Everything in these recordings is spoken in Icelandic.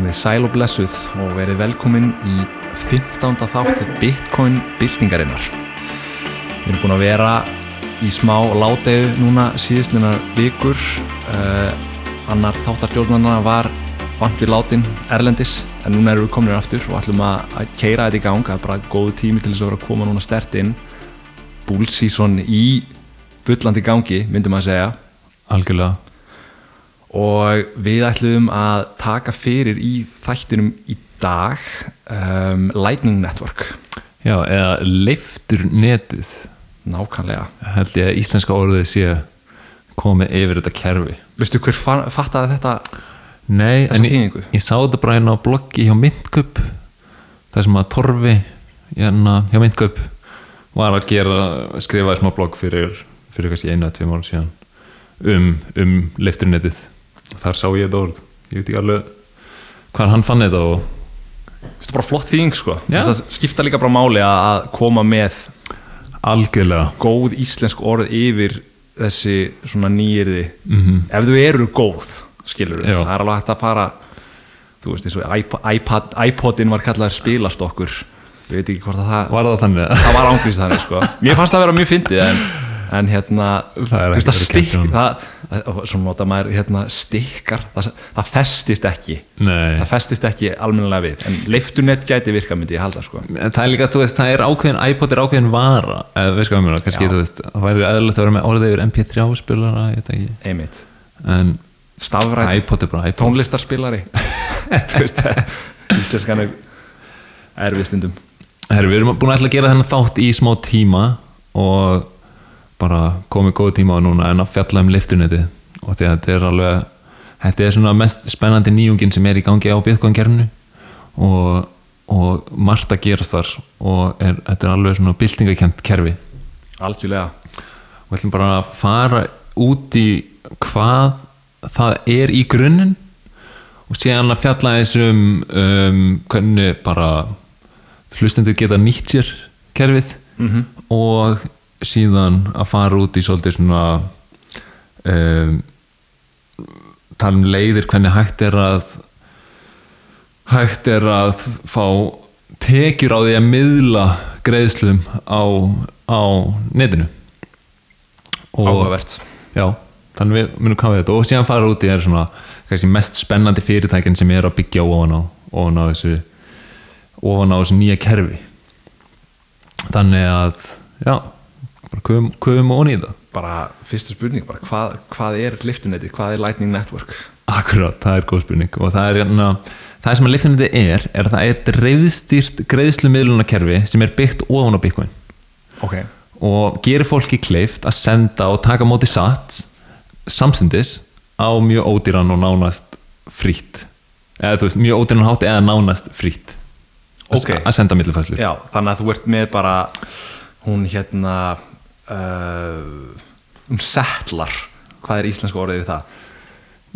Komið sæl og blessuð og verið velkomin í 15. þátt Bitcoin byltingarinnar. Við erum búin að vera í smá látegu núna síðustlunar vikur. Uh, annar þáttarstjórnarna var vant við látin Erlendis en núna erum við komin aftur og ætlum að, að keira þetta í gang. Það er bara góðu tími til þess að vera að koma núna stert inn. Búlsísson í bullandi gangi, myndum að segja. Algjörlega og við ætlum að taka fyrir í þættinum í dag um, Lightning Network. Já, eða leiftur netið. Nákvæmlega. Held ég að íslenska orðið sé komið yfir þetta kerfi. Veistu hver fa- fattaði þetta Nei, en ég, ég sá þetta bara inn á bloggi hjá Myndkup þar sem að Torfi hérna, hjá Myndkup var að gera, skrifaði smá blogg fyrir, fyrir kannski einu að tveim ára síðan um, um leifturnetið þar sá ég þetta orð. Ég veit ekki alveg hvað hann fann þetta og Þetta er bara flott þýðing sko. Já. Þess að skipta líka bara máli að koma með algjörlega. góð íslensk orð yfir þessi svona nýjirði mm ef þau eru góð skilur Já. það er alveg hægt að fara þú veist eins og iPod, iPod, iPodin var kallaður spilastokkur. Ég veit ekki hvort að það Var það þannig? það var ángrís þannig sko. Mér fannst það að vera mjög fyndið en, en hérna Það er þú veist, ekki verið stikk, kennt svona. það, það, og svo nota maður hérna stikkar það, það festist ekki. Nei. Það festist ekki almennilega við en leiftunett gæti virka myndi ég halda sko. En það er líka, þú veist, það er ákveðin iPod er ákveðin vara, eða veist hvað meina kannski, þú veist, það væri eðlilegt að vera með orðið yfir MP3 spilara, ég veit ekki. Einmitt. Er iPod. tónlistarspilari. Þú veist, íslenskan er erfið stundum. Herri, við erum búin að ætla að gera þennan þátt í smá tíma og bara komið góð tíma á núna en að fjalla um liftuneti og því að þetta er alveg þetta er svona mest spennandi nýjungin sem er í gangi á Bitcoin-gerfinu og, og margt að gerast þar og er, þetta er alveg svona byltingakent kerfi. Algjörlega. Og við ætlum bara að fara út í hvað það er í grunninn og síðan að fjalla eins um, hvernig bara hlustendur geta nýtt sér kerfið mm og síðan að fara út í svolítið svona um, tala um leiðir hvernig hægt er að hægt er að fá tekjur á því að miðla greiðslum á, á netinu. Áhugavert. Já, þannig við munum kafa þetta. Og síðan fara út í svona mest spennandi fyrirtækin sem er að byggja ofan á ofan á þessu ofan á þessu nýja kerfi. Þannig að já, bara köfum, í það. Bara fyrsta spurning bara hvað, hvað er liftunetti, hvað er Lightning Network? Akkurat, það er góð spurning. Og það er hérna, það sem að liftunandi er er að það er dreifstýrt greiðslumiðlunarkerfi sem er byggt ofan á Bitcoin. Ok, og gerir fólki kleift að senda og taka móti satt samstundis á mjög ódýran og nánast frýtt eða þú veist, mjög ódýran hátt eða nánast frýtt Ok. að senda millifæslu já, þannig að þú ert með bara hún hérna uh, hún settlar. Hvað er íslenska orðið við það?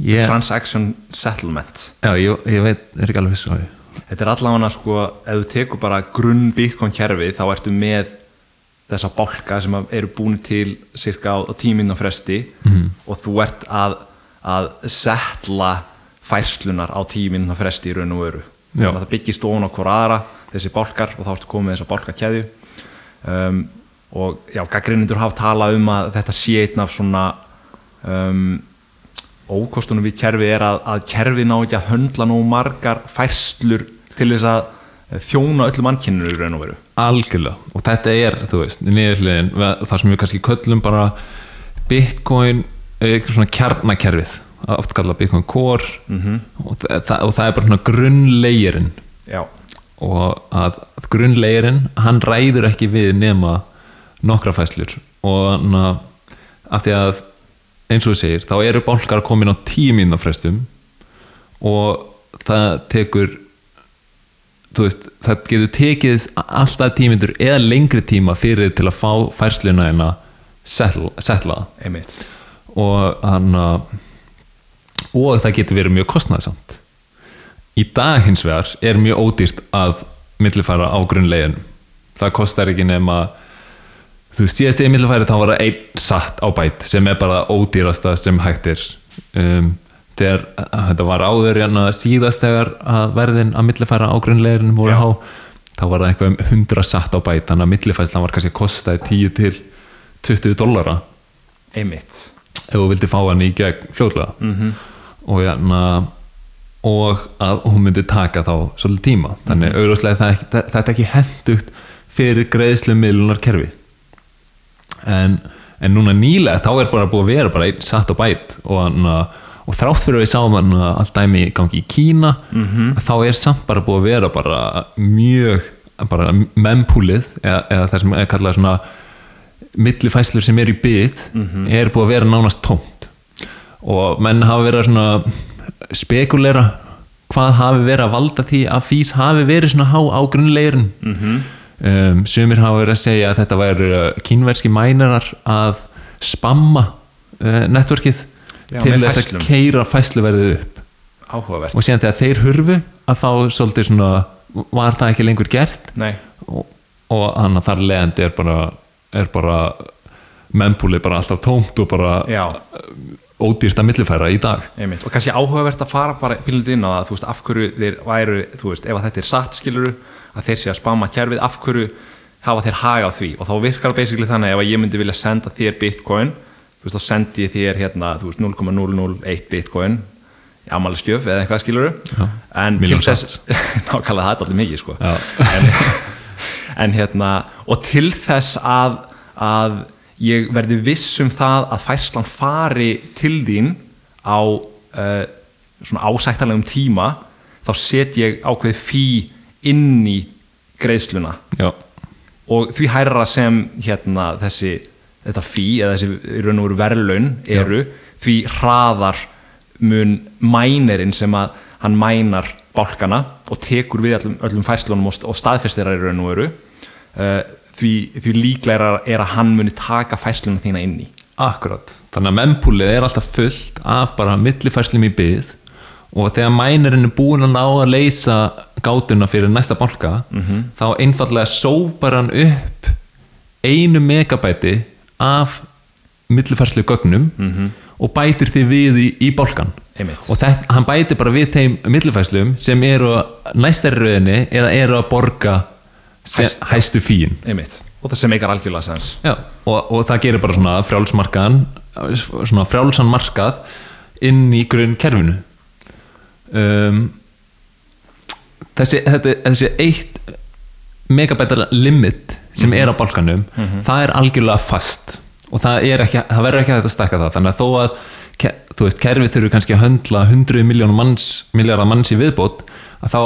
Ég, transaction settlement. Já, ég, ég veit, er ekki alveg viss á því þetta er allavega sko, ef þú tekur bara grunn Bitcoin kerfi þá ertu með þessa bálka sem eru búin til cirka á, á tíminn á fresti Mhm. og þú ert að, að settla færslunar á tíminn á fresti í raun og Já. þannig að það byggist ofan á hvora aðra þessi bálkar og þá ertu komið með þessa bálkakeðju. Um, og já, gaggrinnindur hafa talað um að þetta sé einn af svona um, ókostunum við kerfi er að, að kerfi ná ekki að höndla nú margar færslur til þess að eh, þjóna öllum ankynninu í raun og veru. Algjörlega. Og þetta er, þú veist, niðurliðin það sem við kannski köllum bara Bitcoin, eh, eitthvað svona kjarnakerfið, oft kalla Bitcoin Core. Mm og, það, og það er bara svona grunnlegirinn Já, og að grunnlegirinn hann ræður ekki við nema nokkra fæslur og hann að því að eins og þú segir þá eru bálkar komin á tíu mínúna frestum og það tekur þú veist, það getur tekið alltaf tímyndur eða lengri tíma fyrir til að fá færsluna en að setla, og hann að og það getur verið mjög kostnæðsamt í dag hins vegar er mjög ódýrt að millifæra á grunnlegin það kostar ekki nema þú veist, síðast ég millifæri þá var það einn satt á bætt sem er bara ódýrasta sem hægt er. Um, þegar þetta var áður síðast þegar að verðin að millifæra á grunnlegurinn voru há þá var það eitthvað um 100 satt á bæt þannig að millifæslan var kannski að kostaði 10 til 20 dollara. Einmitt. Ef þú vildi fá hann í gegn fljóðlega mm -hmm. og, hérna, og að hún myndi taka þá svolítið tíma. Þannig mm auðvitað ekki, það, þetta er ekki hendugt fyrir greiðslu miðlunar kerfi en, en núna nýlega þá er bara búið að vera bara einn satt á bæt og, og þrátt fyrir að við sáum hann allt dæmi gangi í Kína Mhm. þá er samt bara búið að vera bara mjög bara mempúlið eða, eða það sem er kallað svona millifæslur sem er í byð er búið að vera nánast tómt og menn hafa verið að spekulera hvað hafi verið að valda því að fís hafi verið svona há á grunnleirin Mhm. Um, sumir hafa verið að segja að þetta væri kínverski mænarar að spamma uh, networkið Já, til þess færslum. að keira fæsluverðið upp. Áhugavert og síðan þegar þeir hurfu að þá svolítið svona var það ekki lengur gert? Nei. og, og hann að þar leðandi er bara er bara mempúli bara alltaf tómt og bara Já, ódýrt að millifæra í dag. Einmitt. Og kannski áhugavert að fara bara pílundið inn á það, þú veist, af hverju þeir væru þú veist, ef þetta er satt skiluru að þeir sé að spama kerfið, af hverju hafa þeir haga á því og þá virkar það basically þannig ef ég myndi vilja senda þér bitcoin þú veist, þá sendi ég þér hérna þú veist, 0,001 bitcoin í amaliskjöf eða eitthvað skiluru Já. en til þess nákvæmlega það er allir mikið sko Já. en, en hérna og til þess að, að ég verði viss um það að færslan fari til þín á uh, svona ásættanlegum tíma þá set ég ákveð fí inn í greiðsluna. Já, og því hærra sem hérna þessi þetta fí eða þessi raun og veru verðlaun eru því hraðar mun mænerinn sem að hann mænar bálkana og tekur við öllum, öllum fæslunum og, og staðfestirar í raun og veru uh, því, því líklega er að hann muni taka fæslunum þína inn í. Akkurat. Þannig að mempúlið er alltaf fullt af bara millifærslum í byð og þegar mænirinn er búin að ná að leysa gátuna fyrir næsta bálka þá einfallega sópar hann upp einu megabæti af millifærslu gögnum og bætir því við í, í bálkan. Einmitt. og þetta, hann bætir bara við þeim millifærslum sem eru næstari rauðinni eða eru að borga sem, Hæst- hæstu fíin. Einmitt. Og það sem meikar algjörlega sens. Já, og, og það gerir bara svona frjálsmarkaðan svona frjálsan markað inn í grunn kerfinu um, þessi, þetta, þessi eitt megabætar limit sem er á bálkanum það er algjörlega fast. Og það, er ekki, það verður ekki að þetta stekka það. Þannig að þó að þú veist, kerfið þurfi kannski að höndla 100 miljónum manns miljardar manns í viðbót að þá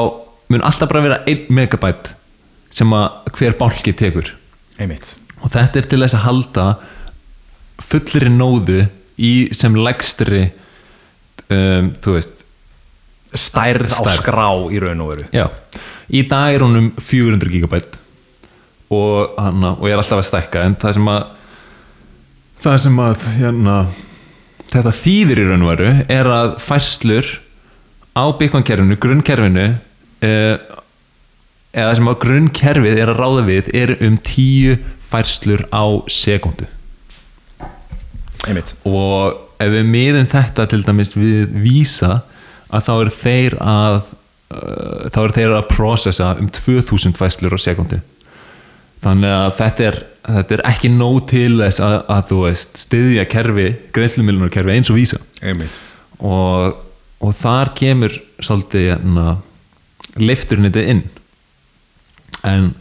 mun alltaf bara vera 1 megabæt sem að hver bálki tekur. Einmitt. Og þetta er til þess að halda fullri nóðu í sem legstri um, þú veist stærð, á skrá í raun og veru. Já, í dag er hún um 400 gigabæt og, hana, og ég er alltaf að stækka en það sem að það sem að hérna, þetta þýðir í raun og veru er að færslur á byggankerfinu, grunnkerfinu eh, eða sem að grunnkerfið er að ráða við er um 10 færslur á sekundu einmitt. Og ef við miðum þetta til dæmis við vísa að þá eru þeir að uh, þá eru þeir að processa um 2000 fæslur á sekundu þannig að þetta er, þetta er ekki nóg til þess að, að þú veist styðja kerfi, greiðslumilunar kerfi eins og vísa og, og þar kemur svolítið hérna, leifturinn þetta inn. En,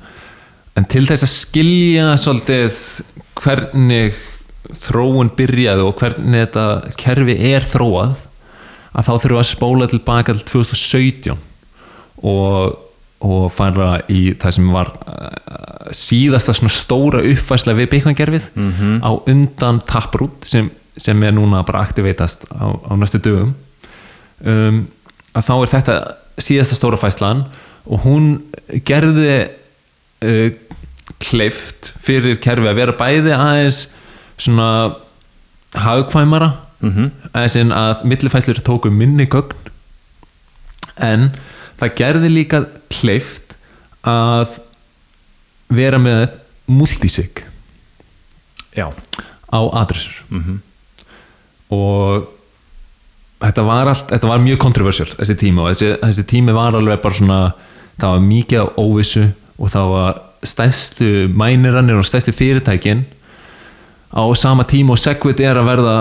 en til þess að skilja svolítið hvernig þróun byrjaði og hvernig þetta kerfi er þróað að þá þurfum við að spóla tilbaka til 2017 og, og fara í það sem var uh, síðasta svona stóra uppfæsla við byggvangerfið -hmm. á undan taprút sem, sem er núna bara aktiveitast á, á næstu dögum um, að þá er þetta síðasta stóra fæslan og hún gerði uh, kleift fyrir kerfi að vera bæði aðeins svona hagkvæmara mm -hmm. aðeins en að millifæslur tóku minni gögn en það gerði líka kleift að vera með multisig já, á adressur -hmm. og þetta var, allt, þetta var mjög kontroversial þessi tími og þessi, þessi tími var alveg bara svona það var mikið af óvissu og það var stærstu mænirannir og stærstu fyrirtækin á sama tíma og Segwit er að verða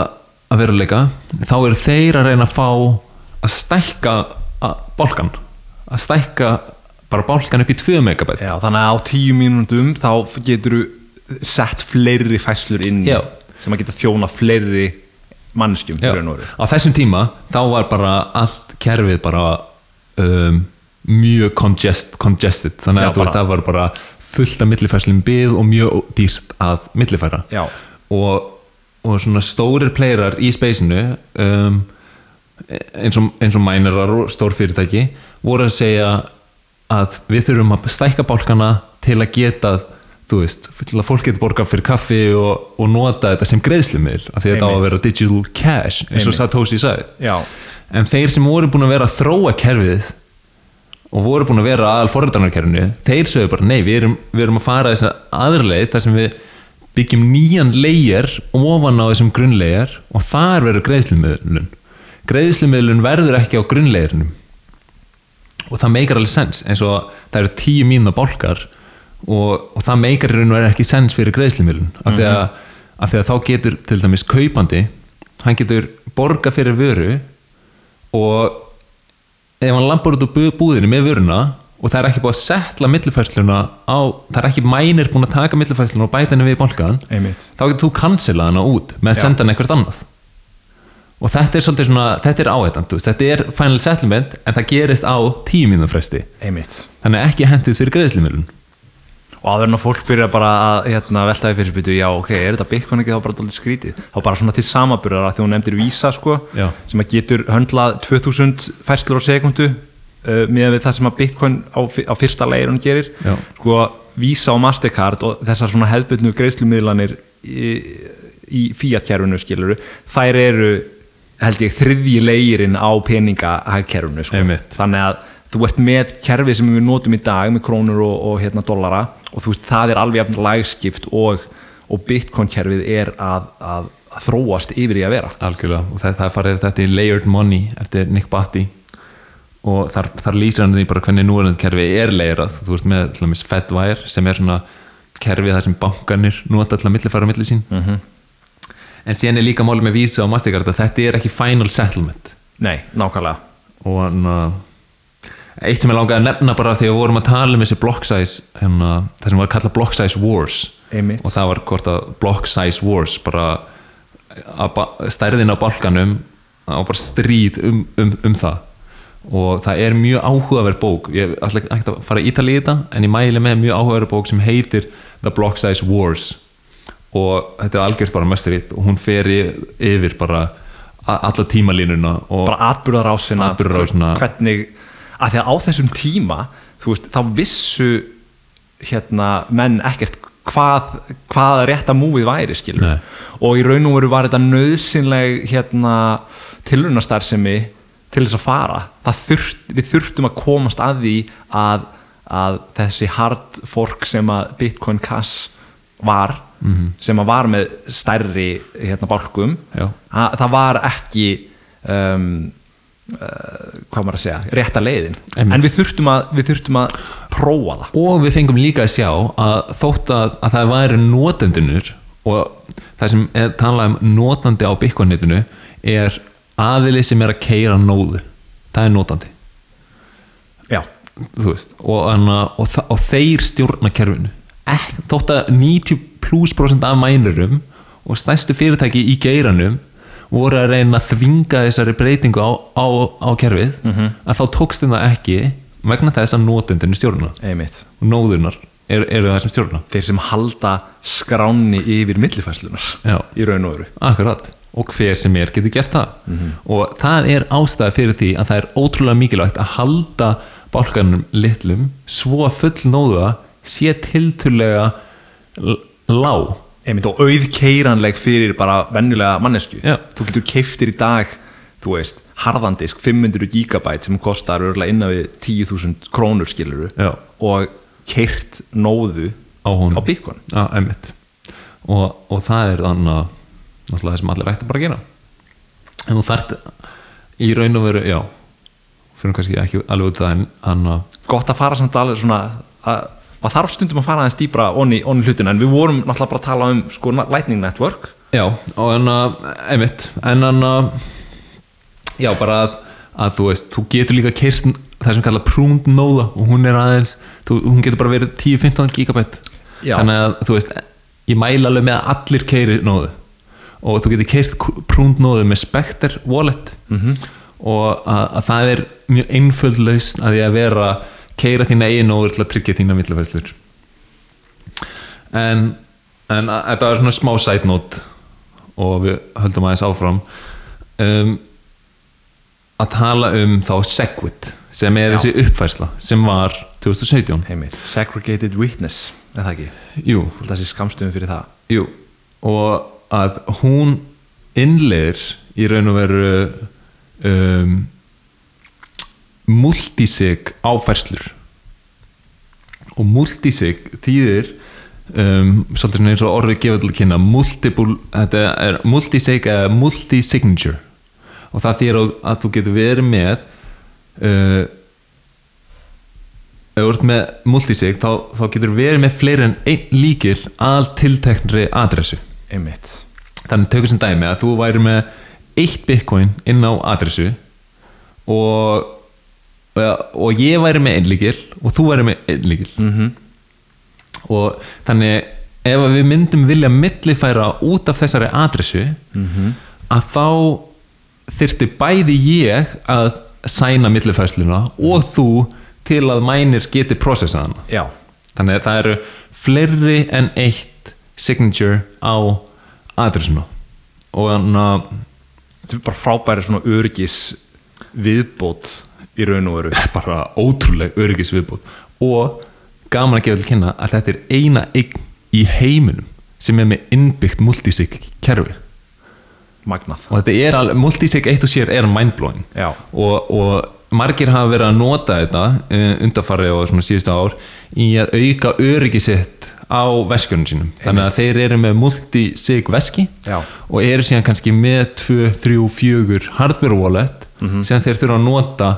að veruleika þá eru þeir að reyna að fá að stækka að- bálkan að stækka bara bálkan upp í 2 megabæt Já, þannig að á tíu mínúndum þá getur þú sett fleiri fæslur inn Já. sem að geta þjóna fleiri mannskjum á þessum tíma þá var bara allt kerfið bara um, mjög congest, congested. Þannig Já, að bara- það var bara fullt af millifærslum byð og mjög dýrt að millifæra. Já, og, og svona stórir playerar í spacinu um, eins og, eins og mænerar og stór fyrirtæki voru að segja að við þurfum að stækka bálkana til að geta þú veist, til að fólk getur borgað fyrir kaffi og, og nota þetta sem greiðslumil af því að þetta á að vera digital cash eins og. Satoshi sagði. Já, en þeir sem voru búin að vera að þróa kerfið og voru búin að vera aðal forritanarkerfinu, þeir sögðu bara nei, við erum, við erum að fara þess að aðrleið þar sem við byggjum nýjan leigjar ofan á þessum grunnleigjar og þar verður greiðslumiðlun. Greiðslumiðlun verður ekki á grunnleigjarnum og það meikar alveg sens eins og það eru tíu mínuna bálkar og, og það meikar í raun og er ekki sens fyrir greiðslumiðlun. Af, því að, af því að þá getur til dæmis kaupandi hann getur borga fyrir vöru og ef hann lampar út úr bú- búðinni með vöruna og það er ekki búið að setla millifærsluna á, það er ekki mænir búin að taka millifærsluna og bæta henni við í einmitt. Þá getur þú cancelað hana út með að senda hann eitthvað annað. Og þetta er svolítið svona, þetta er áhættan þetta er final settlement en það gerist á mínúna fresti Einmitt. Þannig ekki henduð fyrir greiðslumilun Og en að fólk byrja bara að hérna, veltaði fyrir spytu, já ok, er þetta Bitcoin ekki þá bara dálítið skrítið? Þá bara svona til samaburðar að því hún nefndir Visa sko, sem að getur höndlað 2000 færslur á sekundu uh, með við það sem að Bitcoin á, á fyrsta leirun gerir. Sko, Visa og Mastercard og þessar svona hefðbundnu greiðslumiðlanir í, í Fiat-kerfinu skiluru, þær eru held ég þriðji leirinn á peningahagkerfinu sko. Þannig að þú ert með kerfið sem við notum í dag með krónur og, og hérna dollara og þú veist það er alveg lagskipt og, og bitcoin kerfið er að, að, að þróast yfir í að vera algjörlega og það, það er farið þetta í layered money eftir Nick Batty og þar, þar lýsir hann því bara hvernig núverandi kerfi er layerað þú ert með til dæmis Fedwire sem er svona kerfi þar sem bankanir nota til að millifæra milli sín. -hmm. en síðan er líka máli með Visa og Mastercard að þetta er ekki final settlement. Nei, nákvæmlega. Og hann eitt sem ég langaði að nefna bara þegar við vorum að tala um þessi block size hérna, það sem var að kalla block size wars. Einmitt. og það var hvort að block size wars bara stærðin á balkanum og bara stríð um, um, um það og það er mjög áhugaverð bók. Ég ætla ekki að fara að ítala í þetta en ég mæli með mjög áhugaverð bók sem heitir The Block Size Wars. Og þetta er algjört bara mösturít og hún fer í- yfir bara alla tímalínuna bara atbyrðarásina hvernig, að því að á þessum tíma þú veist, þá vissu hérna menn ekkert hvað, hvað rétta múið væri og í raun og veru var þetta nöðsynleg hérna tilrunastarfsemi til þess að fara þurft, við þurftum að komast að því að, að þessi hard fork sem að Bitcoin Cash var Mhm. sem að var með stærri hérna bálkum að, það var ekki um, uh, hvað maður að segja rétta leiðin, Einmitt. en við þurftum að við þurftum að prófa það og við fengum líka að sjá að þótt að, að það væri notendunur og það sem er talað um notandi á Bitcoin-netinu er aðili sem er að keira nóðu. Það er notandi. Já, veist, og, anna, og, og þeir stjórna kerfinu. Ek, þótt að 90 plus prosent af mænurum og stærstu fyrirtæki í geiranum voru að reyna að þvinga þessari breytingu á, á, á kerfið að þá tókst þeim það ekki vegna þess að notendinu stjórna. Einmitt. Og nóðunar eru, eru það sem stjórna. Þeir sem halda skráni yfir millifæslunar í raun og veru. Akkurat og hver sem er getur gert það. Og það er ástæða fyrir því að það er ótrúlega mikilvægt að halda bálkanum litlum svo að full nóða sé tilturlega lág. Einmitt og auðkeiranleg fyrir bara venjulega mannesku Já. þú getur keiftir í dag þú veist, harðandisk 500 gigabyte sem kostar örgulega innan við 10.000 krónur skiluru Já. og keirt nóðu á á einmitt. Og, og það er þannig að náttúrulega það sem allir ætti bara að gera. En þú þarft í raun og veru, já fyrir kannski ekki alveg út það en gott að fara samt alveg svona að, að þarf stundum að fara aðeins dýbra onni, onni hlutina en við vorum náttúrulega bara að tala um sko Lightning Network. Já, og en að, einmitt en að já, bara að, að þú veist þú getur líka keirt það sem kalla prúnd nóða og hún er aðeins þú, hún getur bara verið 10-15 gigabæt. Já. þannig að þú veist ég mæla alveg með að allir keiri nóðu og þú getur keirt prúnd nóðu með Spectre Wallet. -hmm. og að, að það er mjög einföld lausn að því að vera keira þína eigin nóður til að tryggja þína millafæslur en, en að, þetta var svona smá side note og við höldum aðeins áfram. Um, að tala um þá Segwit sem er Já. þessi uppfærsla sem var 2017 heimitt, Segregated Witness er það ekki, jú, þessi skamstöðum fyrir það. Jú. Og að hún innleir í raun og veru um, multisig áfærslur. Og multisig þýðir um, svolítið eins og orðið gefur til að kynna multiple, þetta er multisig eða multisignature. Og það þýðir að- þú getur verið með uh, ef þú ert með multisig þá, þá getur verið með fleiri en einn líkil að tilteknri adressu heimitt, þannig tökum sem dæmi að þú væri með eitt bitcoin inn á adressu og og ég væri með einn líkil og þú væri með einn líkil mm og þannig ef við myndum vilja millifæra út af þessari adressu að þá þyrfti bæði ég að sæna millifæsluna og þú til að mænir geti já, þannig að það eru fleiri en eitt signature á adressuna og þannig að þetta er bara frábæri svona öryggis viðbót í raun og veru. Bara ótrúleg öryggisviðbúð og gaman að gefa til kynna að þetta er eina eign í heiminum sem er með innbyggt multisig kerfi. Magnað. Og þetta er alveg, multisig eitt og sér er mindblowing. Og, og margir hafa verið að nota þetta uh, undarfari og svona síðustu ár í að auka öryggisett á veskjunum sínum. Þannig að þeir eru með multisig veski Já. og eru síðan kannski með 2, 3, 4 hardware wallet sem þeir þurfa að nota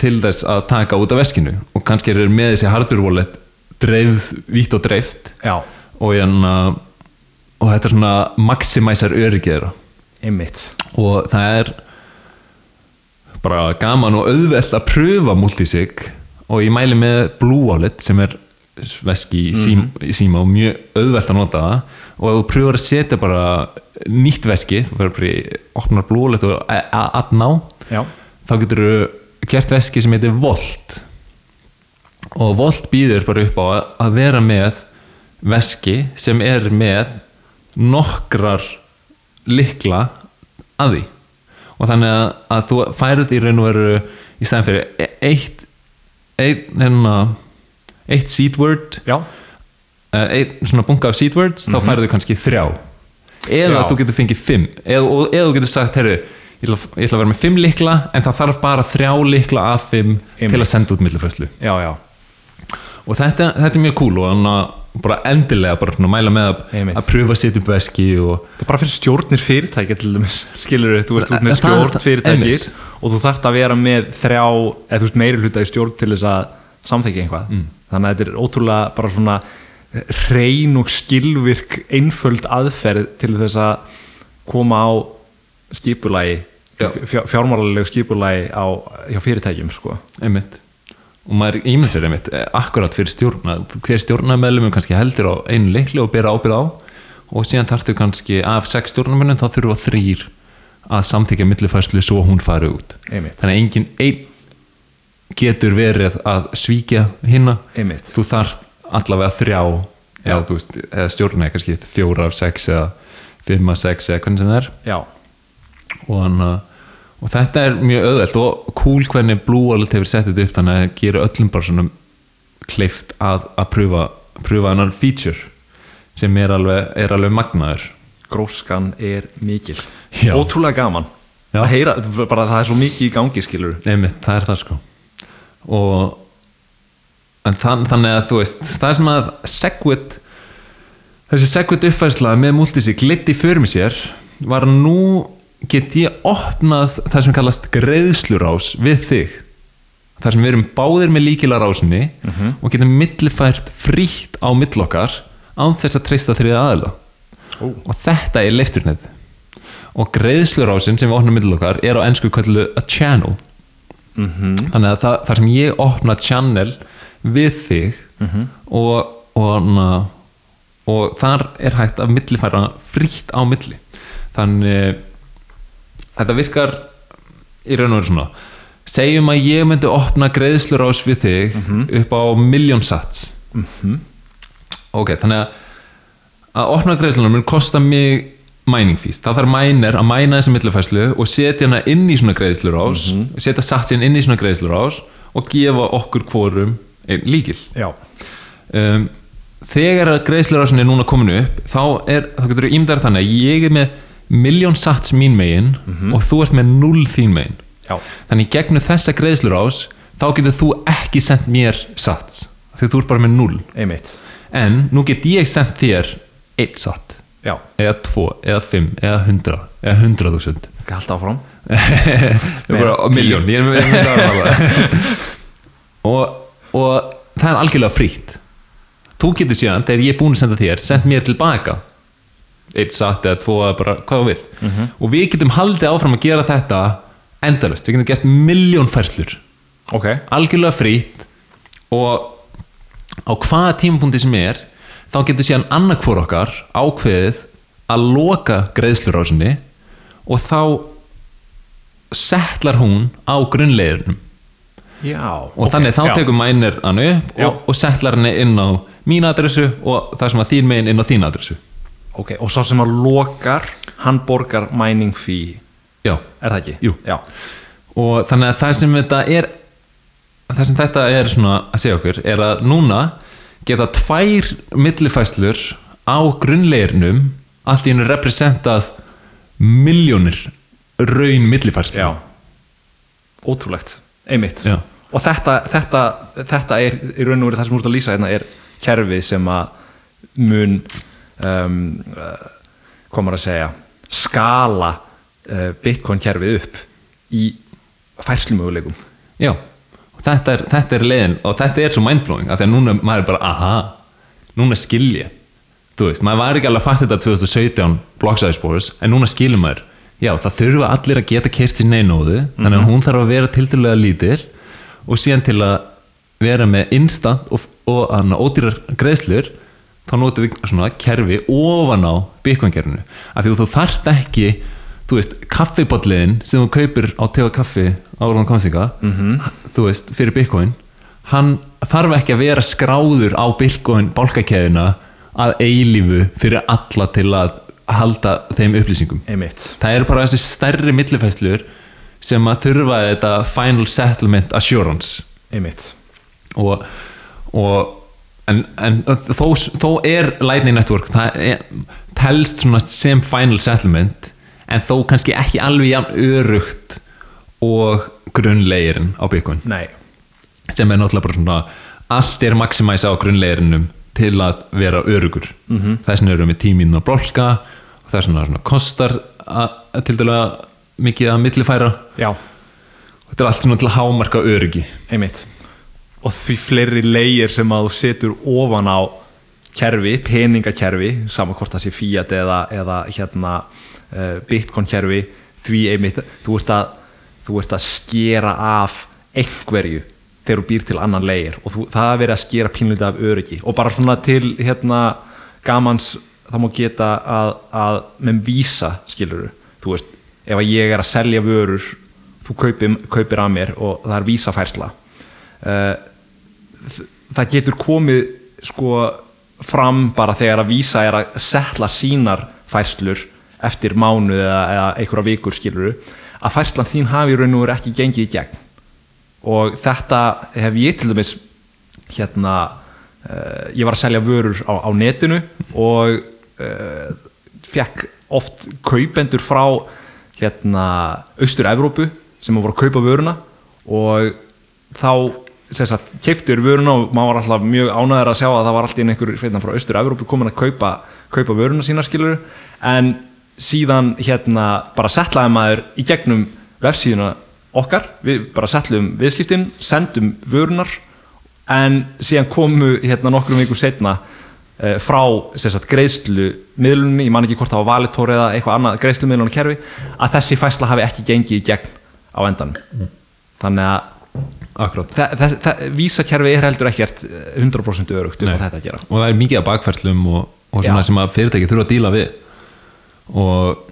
til þess að taka út af veskinu. Og kannski eru með þessi hardware wallet dreifð, vítt og dreift. Já, og, hérna, og þetta er svona maximæsar heimitt og það er bara gaman og auðvelt að pröfa multisig. Og ég mæli með Blue Wallet sem er veski í, sím, í síma og mjög auðvelt að nota það. Og ef þú pröfur að setja bara nýtt veski, þú verður bara Blue Wallet og að ná já, þá getur þú gert veski sem heitir Volt. Og Volt býður bara upp á að, vera með veski sem er með nokkrar likla að því. Og þannig að, að þú færið í raun og veru í stæðan fyrir e- eitt eitt, hérna, eitt seed word. Já, eh, einn svona bunga af seed words þá færðu kannski þrjá. Eða Já. þú getur fengið fimm. Eða, og, eða þú getur sagt, herru ég ætla, ég ætla að vera með fimm likla en það þarf bara þrjá likla af fimm til Einmitt. að senda út já og þetta, þetta er mjög cool og þannig að bara endilega bara mæla með að, að pröfa að setja upp veski og það er bara fyrir stjórnir fyrirtækja til dæmis skilur þú veist, þú ert með stjórn fyrirtækis og þú þarft að vera með þrjá eða þú veist meiri hluta í stjórn til þess að samþekja einhvað Mm. Þannig að þetta er ótrúlega bara svona hrein og skilvirk einföld aðferð til þess að koma á skipulagi Já. fjármálalegu skipulagi á, hjá fyrirtækjum sko. einmitt og maður ímynd sér einmitt eh, akkurat fyrir stjórna hver stjórnarmeðlum kannski heldur á einu leikli og bera ábyrð á og síðan þarftu kannski af sex stjórnarmennum þá þurfa þrýr að samþykja millifærslu svo hún fari út Einmitt. þannig að engin einn getur verið að svíkja hinna einmitt. Þú þarf allavega þrjá eða, veist, eða stjórna er kannski fjóra af sex eða fimm af sex eða hvernig sem það er. Já, og, hana, og þetta er mjög auðvelt og cool hvernig Blue Wallet hefur sett þetta upp þannig að það gerir öllum bara svona kleift að, að pröfa, pröfa annar feature sem er alveg, er alveg magnaður. Gróskan er mikil. Ótrúlega gaman. Já. að heyra, bara það er svo mikið í gangi skilur Einmitt, það er það sko og þann, þannig að þú veist það er sem að Segwit þessi Segwit uppfærsla með multisig liti fyrir mig sér var nú get ég opnað það sem kallast greiðslurás við þig. Þar sem við erum báðir með líkila rásinni og getum millifært frítt á millokkar án þess að treysta þriða aðila. Ó. og þetta er leifturnet. Og greiðslurásin sem við opnum millokkar er á ennsku kallu a channel Mhm. þannig að það, þar sem ég opna channel við þig og, og, na, og þar er hægt að millifæra frítt á milli. Þannig þetta virkar í raun og veru svona. Segjum að ég myndi opna greiðslurás við þig upp á miljón sats. Ok, þannig að að opna greiðslunum mun kosta mig mining fees, það þarf miner að mæna þessa millifæslu og setja hana inn í svona greiðslurás setja satsinn inn í svona greiðslurás og gefa okkur hvorum einn líkil. Já, um, þegar að greiðslurásin er núna komin upp þá, er, þá getur þú ímdar þannig að ég er með miljón sats mín megin og þú ert með null þín megin. Já, þannig gegnum þessa greiðslurás þá getur þú ekki sendt mér sats því þú ert bara með null en nú get ég sendt þér einn satt Já, eða tvo, eða fimm, eða hundra eða hundra þúsund. Ekki halda áfram. Miljón og, og það er algjörlega frítt. Þú getur síðan, þegar ég er búin að senda þér send mér tilbaka. Eitt satt eða tvo eða bara hvað þú vil og við getum haldið áfram að gera þetta endalust, við getum gert miljón færslur. Ok, algjörlega frítt. Og á hvaða tímapunkti sem er þá getur síðan annarkvor okkar ákveðið að loka greiðslurásinni og þá settlar hún á grunnleirinnum já og þannig þá tekur mænir hann upp Já. og, og settlar henni inn á mín adressu og það sem að þín megin inn á þín adressu Ok, og sá sem að lokar hann borgar mining fee já, Er það ekki? Jú. Já, og þannig að það sem þetta er það sem þetta er svona að segja okkur er að núna geta tvær millifæslur á grunnleirinnum allt í hennu representað miljónir raun millifæslur já. Ótrúlegt, einmitt. Já. Og þetta, þetta, þetta er í raun og verið það sem þú ert að lýsa hérna er kerfið sem að mun um, uh, komar að segja skala uh, Bitcoin kerfið upp í færslumöguleikum. Já, og þetta er, þetta er leiðin og þetta er svo mindblowing af því að núna maður er bara, aha, núna skil ég. Þú veist, maður var ekki alveg að fatta þetta 2017 blocksæðisbóðus en núna skilur maður, já, það þurfa allir að geta kert sér neinóðu, þannig að hún þarf að vera tildulega lítil og síðan til að vera með instant og, og anna, ódýrar greiðslur þá notum við svona kerfi ofan á bitcoin-kerfinu, af því þú þarft ekki þú veist, kaffibotliðin sem þú kaupir á tega kaffi áraðan komstinga, -hmm. þú veist, fyrir bitcoin hann þarf ekki að vera skráður á bitcoin bálkakeðina að eilífu fyrir alla til að halda þeim upplýsingum. Einmitt. Það eru bara þessi stærri millifæslur sem að þurfa þetta final settlement assurance. Einmitt. Og, og en, en þó, þó er Lightning Network það er, telst svona sem final settlement en þó kannski ekki alveg jafn örugt og grunnlegirinn á Bitcoin. Nei, sem er náttúrulega bara svona allt er maximæsa á grunnleirinnum til að vera örugur. Mm -hmm. þess vegna erum við tíminn að blokka og þess vegna svona kostar að, til dæla mikið að millifæra. Já, þetta er allt svona til að hámarka örugi einmitt. Og því fleiri leigir sem að þú setur ofan á kerfi, peningakerfi sama hvort það sé Fiat eða, eða hérna Bitcoin kerfi því einmitt, þú ert að þú ert að skera af einhverju þegar þú býr til annan leigir og þú, það er verið að skera pínlítið af öryggi. Og bara svona til hérna gamans það má geta að, að með vísa skiluru, þú veist ef að ég er að selja vörur þú kaupir, kaupir að mér og það er vísafærsla. Uh, það getur komið sko fram bara þegar að vísa er að setla sínar færslur eftir mánuð eða, eða einhverja vikur skiluru að færslan þín hafi raun og veru ekki gengið í gegn. Og þetta hef ég til dæmis hérna uh, ég var að selja vörur á, á netinu og uh, fekk oft kaupendur frá hérna Austur-Evrópu sem voru að kaupa vöruna og þá keftur vöruna og maður var alltaf mjög ánæður að sjá að það var alltaf einhver sveitan frá Austur-Evrópu komin að kaupa, kaupa vöruna sína skilur en síðan hérna bara settlaði maður í gegnum vefsíðuna okkar. Við bara settlum viðskiptin, sendum vörunar en síðan komu hérna nokkrum vikum setna uh, frá sagt, greiðslu miðlunni, ég man ekki hvort það var valitor eða eitthvað annað greiðslu miðlunni kerfi að þessi fæsla hafi ekki gengið í gegn á endanum. Þannig að vísakerfi er heldur ekkert eh, 100% örugt um Nei. hvað þetta að gera. Og það er mikið af bakfærslum og, og sem að fyrirtæki þurfa að díla við og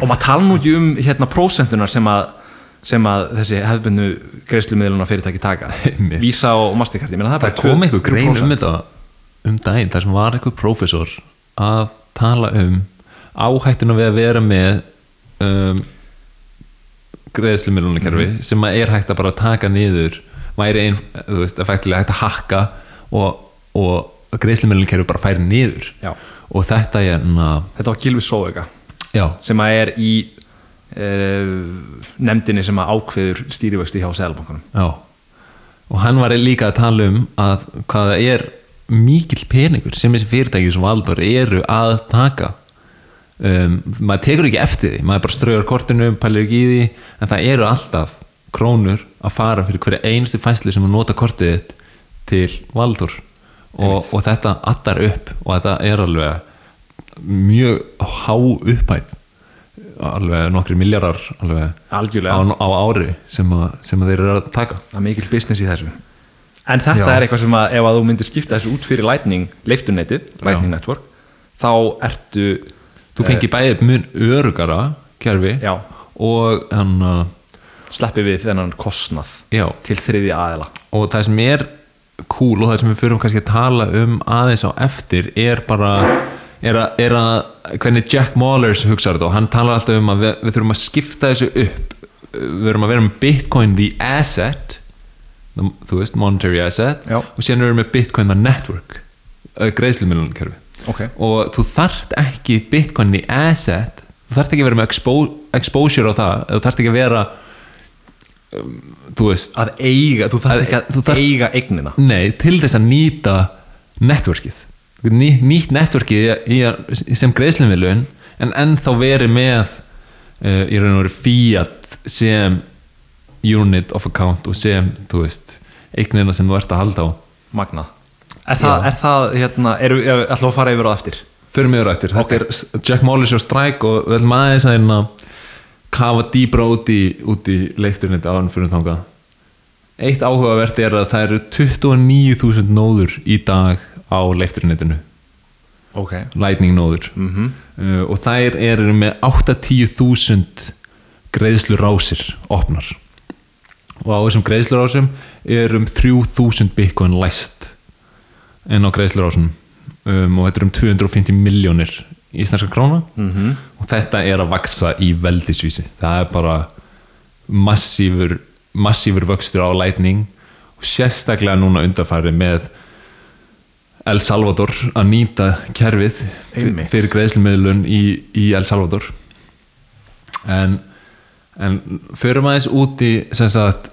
og maður tala nú ekki um hérna prósentunar sem að, sem að þessi hefðbundu greiðslumiðluna fyrirtæki taka. Visa og Mastercard það, það kom 2 einhver grein um 3%. þetta um daginn þar sem var einhver prófessor að tala um áhættuna við að vera með um, greiðslumilunarkerfi Mhm. sem að er hægt að bara taka niður væri ein, þú veist, effektilega hægt að hakka og, og greiðslumilunarkerfi bara færi niður Já. Og þetta er na, þetta var Gilvi Sóega sem að er í uh, nefndinni sem að ákveður stýrivexti hjá Sælabankunum og hann var líka að tala um að hvað það er mikill peningur sem þessi fyrirtæki sem valdur eru að taka. Um, maður tekur ekki eftir því. Maður bara strauður kortinu, pælir ekki í því. En það eru alltaf krónur að fara fyrir hverja einustu fæslu sem að nota kortið til valdur og, og þetta addar upp og þetta er alveg mjög há upphæð. Alveg nokkri miljardar alveg á, algjörlega, á ári sem, að, sem að þeir eru að taka. Það er mikill business í þessu. En þetta Já. er eitthvað sem að ef að þú myndir skipta þessu út fyrir Lightning leiftunetið, Lightning Network þá ertu þú fengir bæði mun örugara kerfi já, og hann uh, sleppi við þennan kostnað já, til þriði aðila. Og það sem er cool og það sem við förum kannski að tala um aðeins á eftir er bara er að, er að hvernig Jack Mallers hugsaður þetta og hann talar alltaf um að við, við þurfum að skipta þessu upp við þurfum að vera með Bitcoin the asset þú veist, monetary asset Já. og síðan erum við með Bitcoin the network greiðslumilunarkerfi okay. og þú þarft ekki Bitcoin the asset þú þarft ekki að vera með expo exposure á það þú þarft ekki að vera þú veist að eiga, þú þarf Að- ekki að þarft- eiga eignina. Nei, til þess að nýta networkið. Ný, nýtt networkið sem greiðslumilun en ennþá verið með uh, í raun og veru fiat sem unit of account og sem, þú veist eignina sem þú ert að halda á. Magnað. Er það, er það hérna, eru, ætlum að fara yfir á eftir? Fyrir mig rættir, þetta er Jack Mollers og Strike og við ætlum aðeins að hérna kafa dýbra út í, í leifturinn þetta áðan fyrir þangað. Eitt áhugavert er að það eru 29.000 nóður í dag á leifturnettinu, ok. Lightning nóður. Mm uh, og þær eru með 8-10.000 greiðslurásir opnar. Og á þessum greiðslurásum er um 3.000 bitcoin læst en á greiðslurásum. Um, og þetta er um 250 miljónir íslenska króna -hmm. og þetta er að vaksa í veldisvísi. Það er bara massífur massífur vöxtur á lightning. Og sérstaklega núna undarfæri með El Salvador að nýta kerfið Einmitt. fyrir greiðslumiðlun í, í El Salvador. En, en förum aðeins út í sem sagt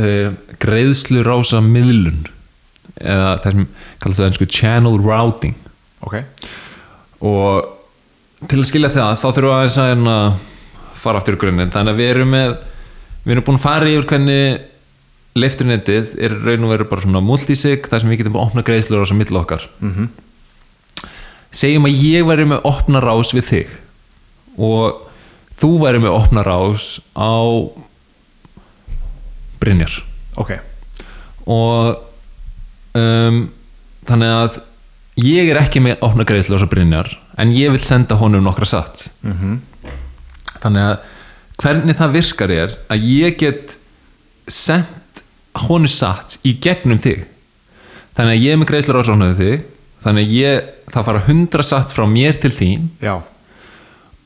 uh, greiðslurása miðlun. Eða það sem kallast það einsku channel routing. Ok og til að skilja það þá þurfum við aðeins að hérna fara aftur í grunninn. Þannig að við erum með við erum búin að fara yfir hvernig leifturnettið er raun og veru bara svona multisig þar sem við getum að opna greiðslur á þessu milli okkar. Mhm. segjum að ég væri með opna rás við þig og þú væri með opna rás á Brynjar. Ok, og um, þannig að ég er ekki með opna greiðslu á svo Brynjar en ég vil senda honum nokkra satt. Mm þannig að hvernig það virkar er að ég get sendt honum satt í gegnum þig. Þannig að ég er með greiðslur á svona þig þannig að ég, það fara 100 satt frá mér til þín. Já.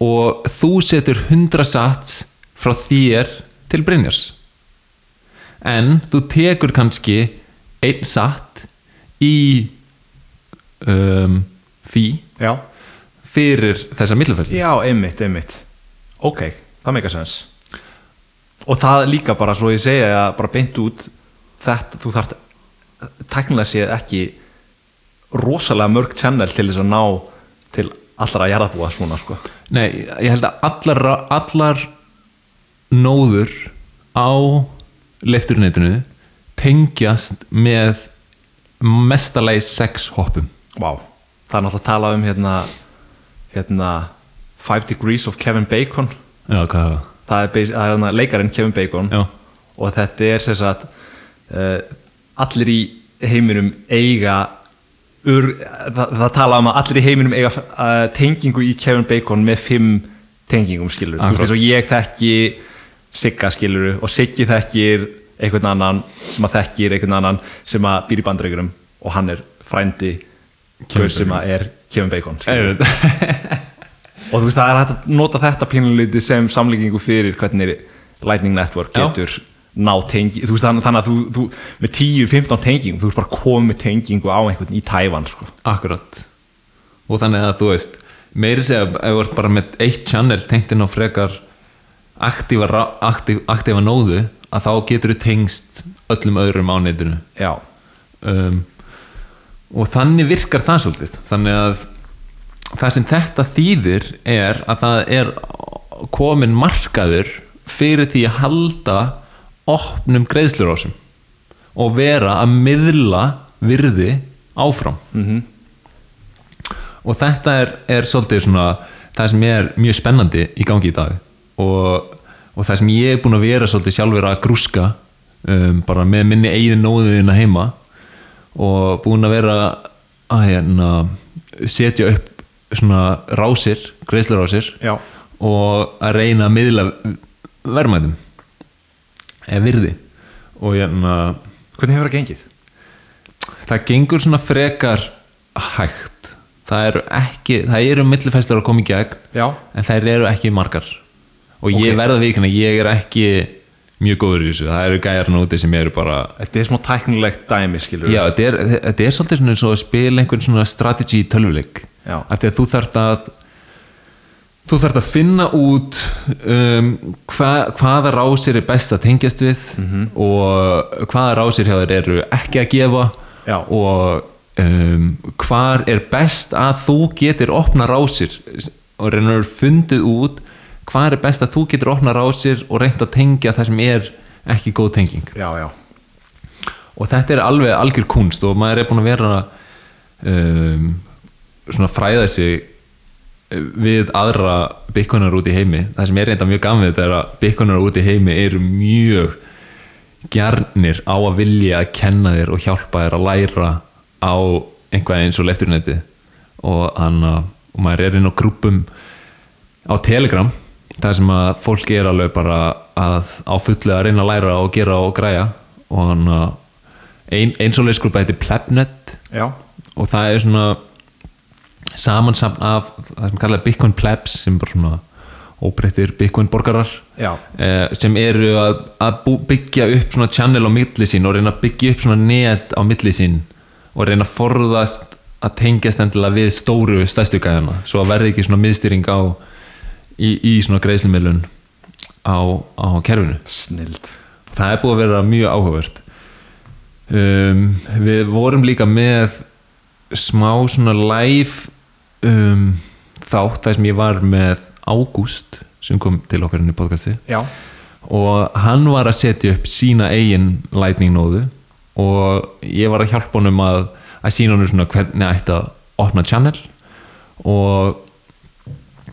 Og þú setur 100 satt frá þér til Brynjars. En þú tekur kannski einn satt í um, fí já, fyrir þessa millufælli já, einmitt, einmitt. Ok, það meika sens og það líka bara svo ég segja að bara beint út þetta, þú þarft tæknilega séð ekki rosalega mörg channel til þess að ná til allra jarðabúa svona sko. Nei, ég held að allar, allar nóður á leifturnetinu tengjast með mestalagi sex hoppum Vá, það er náttúrulega að tala um hérna hérna Five Degrees of Kevin Bacon. Já, hvað er það? það er, það er hérna leikarinn Kevin Bacon. Já, og þetta er sem sagt uh, allir í heiminum eiga ur, það, það tala um að allir í heiminum eiga uh, tengingu í Kevin Bacon með fimm tengingum skilur þú veist eins og ég þekki Sigga skilur og Siggi þekkir einhvern annan sem að þekkir einhvern annan sem að býr í bandreikurum og hann er frændi hver sem að er Kevin Bacon og þú veist það er hægt að nota þetta pínuliti sem samlíkingu fyrir hvernig Lightning Network Já. getur ná tengi, þú veist þannig, að þú, þú með 10-15 tengingum, þú veist bara komið tengingu á einhvern í Tævan sko. Akkurat. Og þannig að þú veist meiri segja ef þú ert bara með eitt channel tengt inn á frekar aktífa, aktíf, aktífa nóðu að þá getur þú tengst öllum öðrum á netinu. Já, um, og þannig virkar það svolítið. Þannig að það sem þetta þýðir er að það er komin markaður fyrir því að halda opnum greiðslurásum og vera að miðla virði áfram. Mhm. og þetta er, er svolítið svona það sem er mjög spennandi í gangi í dag. Og, og það sem ég er búin að vera svolítið sjálfur að grúska um, bara með minni eigin nóðina heima og búin að vera að hérna, setja upp svona rásir, greiðslurásir og að reyna að miðla verðmætum eða virði. Og hérna hvernig hefur það gengið? það gengur svona frekar hægt. Það eru ekki, það eru millifæslur að koma í gegn já, en þær eru ekki margar. Og ég Ok. verða vikina, ég er ekki mjög góður í þessu, það eru gæjar núti sem eru bara þetta er smá tæknilegt dæmi skilur já, þetta er, þetta er svolítið svona eins og að spila einhvern svona strategy tölvuleik Já. af því að þú þarft að þú þarft að finna út um, hva, hvaða rásir er best að tengjast við Mhm. og hvaða rásir hjá þér eru ekki að gefa Já. og um, hvar er best að þú getur opna rásir og reynar fundið út hvar er best að þú getur opna rásir og reynt að tengja það sem er ekki góð tenging? Já, já, og þetta er alveg algjör kunst og maður er búin að vera um, svona fræða sig eh, við aðra byggunar út í heimi. Það sem er reynda mjög gaman við þetta er að byggunar út í heimi eru mjög gjarnir á að vilja að kenna þér og hjálpa þér að læra á einhvað eins og lefturneti og, og maður er inn á grúpum á Telegram þar sem að fólk er alveg bara að á fullu að reyna að læra og gera og græja. Og hann ein, eins og leysgrúpa heitir Plebnet. Já, og það er svona samansapn af það sem kallaði Bitcoin Plebs sem bara svona óbreyttir Bitcoin borgarar. Eh, sem eru að, að byggja upp svona channel á milli sín og reyna að byggja upp svona net á milli sín og reyna að forðast að tengjast endilega við stóru stærstu gæðana svo að verði ekki svona miðstýring á í, í svona greiðslumilun á, á kerfinu. Snild. Það er búið að vera mjög áhugavert. Um, við vorum líka með smá svona live um, þátt þar sem ég var með Ágúst sem kom til okkar inn í podcasti já, og hann var að setja upp sína eigin lightning nóðu og ég var að hjálpa honum að, að sína honum svona hvernig ætti að opna channel og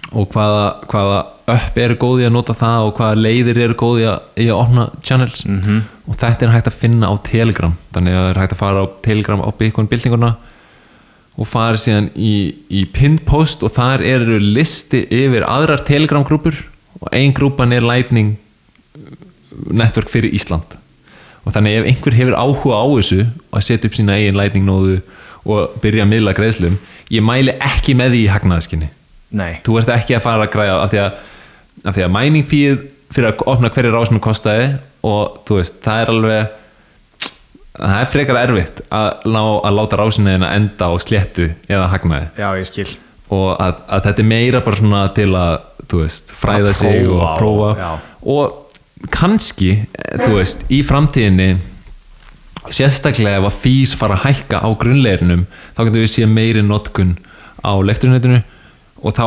og hvaða, hvaða upp eru góði að nota það og hvaða leiðir eru góði að, í að opna channels. -hmm. og þetta er hægt að finna á Telegram. Þannig að það er hægt að fara á Telegram á Bitcoin bildinguna og fara síðan í, í pinned post og þar eru listi yfir aðrar Telegram grúpur og ein grúpan er Lightning network fyrir Ísland. Og þannig ef einhver hefur áhuga á þessu að setja upp sína eigin Lightning nóðu og byrja að miðla greiðslum ég mæli ekki með því í hagnaðaskinni nei. Þú ert ekki að fara að græða af því að, af því að mining fíð fyrir að opna hverju rásinu kostaði og veist, það er alveg það er frekar erfitt að, lá, að láta rásinu þína enda á sléttu eða hagnaði. Já, ég skil. Og að, að þetta er meira bara svona til að veist, fræða Að sig og prófa prófa. já. og kannski, eh, veist, í framtíðinni sérstaklega ef að fís fara að hækka á grunnleirinum þá getum við séð meiri notkun á lekturnetinu og þá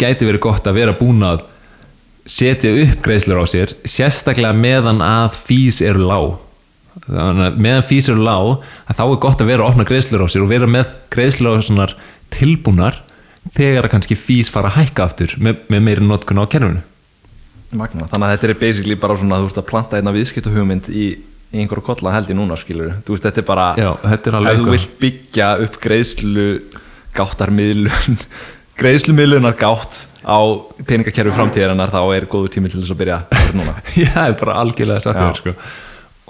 gæti verið gott að vera búin að setja upp greiðslur á sér sérstaklega meðan að fís eru lág. Meðan fís eru lág þá er gott að vera að opna greiðslur á sér og vera með greiðslur á svona tilbúnar þegar að kannski fís fara að hækka aftur með, með meiri notkun á kerfinu. Magna. Þannig að þetta er basically bara svona að þú ert að planta einna viðskiptuhugmynd í, í einhverju kolla held ég núna skilur Þú veist þetta er bara Já, þetta er ef þú vilt byggja upp greiðslu gáttarmiðlun greiðslumiðlunar gátt á peningakerfi framtíðarinnar þá er góður tími til þess að byrja núna. Já, það er bara algjörlega yfir sko.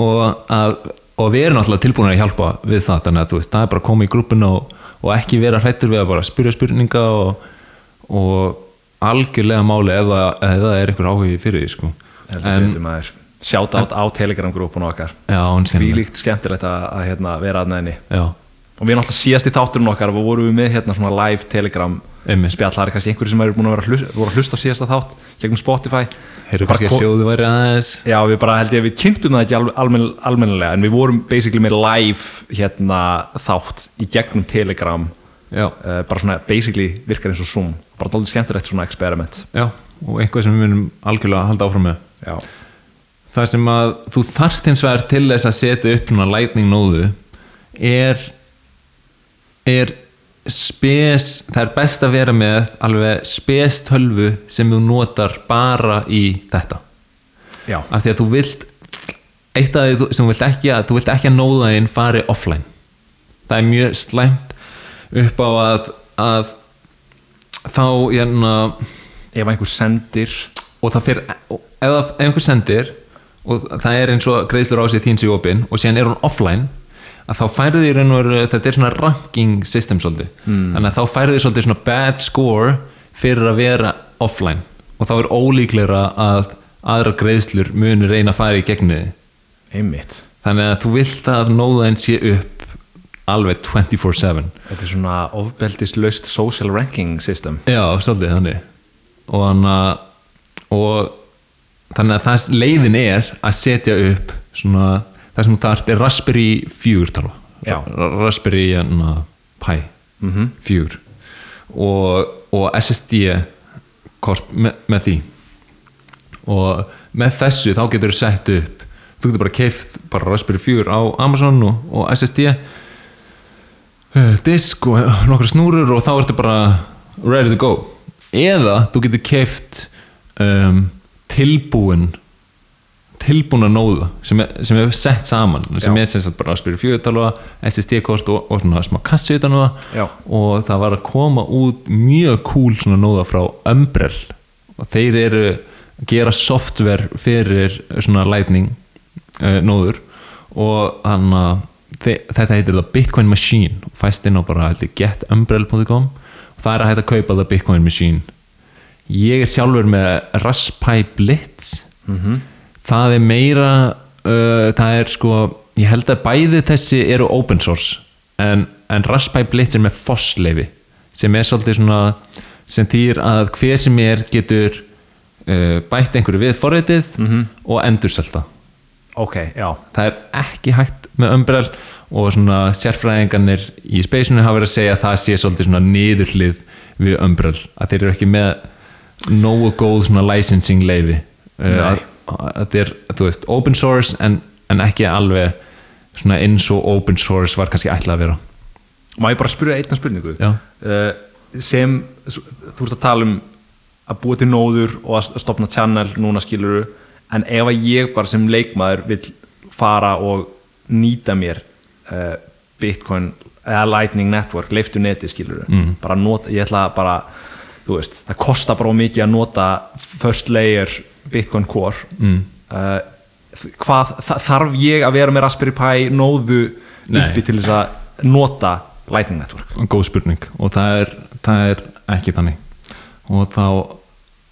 og, og við erum alltaf tilbúin að hjálpa við það þannig að veist, það er bara að koma í grúppuna og, og ekki vera hrættur við að bara spyrja spurninga og, og algjörlega máli ef, það- ef það er einhver áhugi fyrir því sko. sjátt átt á Telegram grúpun okkar því líkt skemmtilegt að, að hérna, vera að neðinni Já, og við erum alltaf síðast í þátturinn okkar og vorum við með hérna live Telegram Einmitt. spjall, það er kannski einhverju sem eru búin að vera voru að hlusta á síðasta þátt gegnum Spotify. Heyrðu kannski að hljóðu væri aðeins. Já, við bara held ég að við kynntum það ekki almen, almen, almennilega en við vorum basically með live hérna þátt í gegnum Telegram. Uh, bara svona basically virkar eins og Zoom. Bara dálítið skemmtilegt svona experiment. Já, og einhvað sem við munum algjörlega að halda áfram með. Já, það sem að þú þarft hins vegar til þess að setja upp svona lightning nóðu er er spes það er best að vera með alveg spes tölvu sem þú notar bara í þetta. Já, af því að þú vilt eitt af því sem þú vilt ekki að þú vilt ekki að nóðaðinn fari offline. Það er mjög slæmt upp á að, að þá hérna ef einhver sendir. og það fyrir ef, ef einhver sendir og það er eins og greiðslur á sig þín sig opinn og síðan er hún offline að þá færðu því raun og veru þetta er svona ranking system svolítið. Mm. þannig að þá færðu því svolítið svona bad score fyrir að vera offline. Og þá er ólíklegra að aðra greiðslur muni reyna að fara í gegnum þið einmitt. Þannig að þú vilt að nóðaðin sé upp alveg 24-7 Þetta er svona ofbeldislaust social ranking system. Já, svolítið þannig. Og, hana, og þannig að það leiðin er að setja upp svona, það sem þú þarft er Raspberry 4 talva Já. Raspberry hana, Pi. Mhm. 4 og, og SSD kort með, með því. Og með þessu þá getur þú sett upp þú getur bara keift bara Raspberry 4 á Amazon og, og SSD uh, disk og nokkra snúrur og þá ertu bara ready to go. Eða þú getur keift um, tilbúin tilbúna nóða sem er sett saman sem Já. er sem sagt bara Raspberry 4 talva SSD-kort og, og svona smá kassi utan á það. Og það var að koma út mjög cool svona nóða frá Umbrell. Og þeir eru að gera software fyrir svona lightning uh, nóður. Og hann að þe- þetta heitir það Bitcoin Machine. Og fæst inn á bara getumbrell.com og það er að hægt að kaupa það Bitcoin Machine. Ég er sjálfur með Raspberry Blitz. Mhm. Það er meira uh, það er sko ég held að bæði þessi eru open source en, en Raspberry Blitz er með FOSS leifi sem er svolítið svona sem þýr að hver sem er getur uh, bætt einhverju við forritið -hmm. og endurselta Ok, já. Það er ekki hægt með umbrell og svona sérfræðingarnir í spacinu hafa verið að segja að það sé svolítið svona niðurhlið við umbrell að þeir eru ekki með nógu góð svona licensing leifi uh, að þetta er, þú veist, open source en, en ekki alveg svona eins og open source var kannski ætlað að vera. Má ég bara spyrja einna spurningu? Uh, sem þú ert að tala um að búa til nóður og að stopna channel núna skiluru en ef að ég bara sem leikmaður vill fara og nýta mér uh, Bitcoin eða Lightning Network, leiftu neti skiluru mm. bara nota, ég ætla bara þú veist, það kostar bara mikið að nota first layer Bitcoin Core. Mm. uh, hvað, þa þarf ég að vera með Raspberry Pi nóðu uppi til þess að nota Lightning Network? Góð spurning. Og það er, það er ekki þannig. Og þá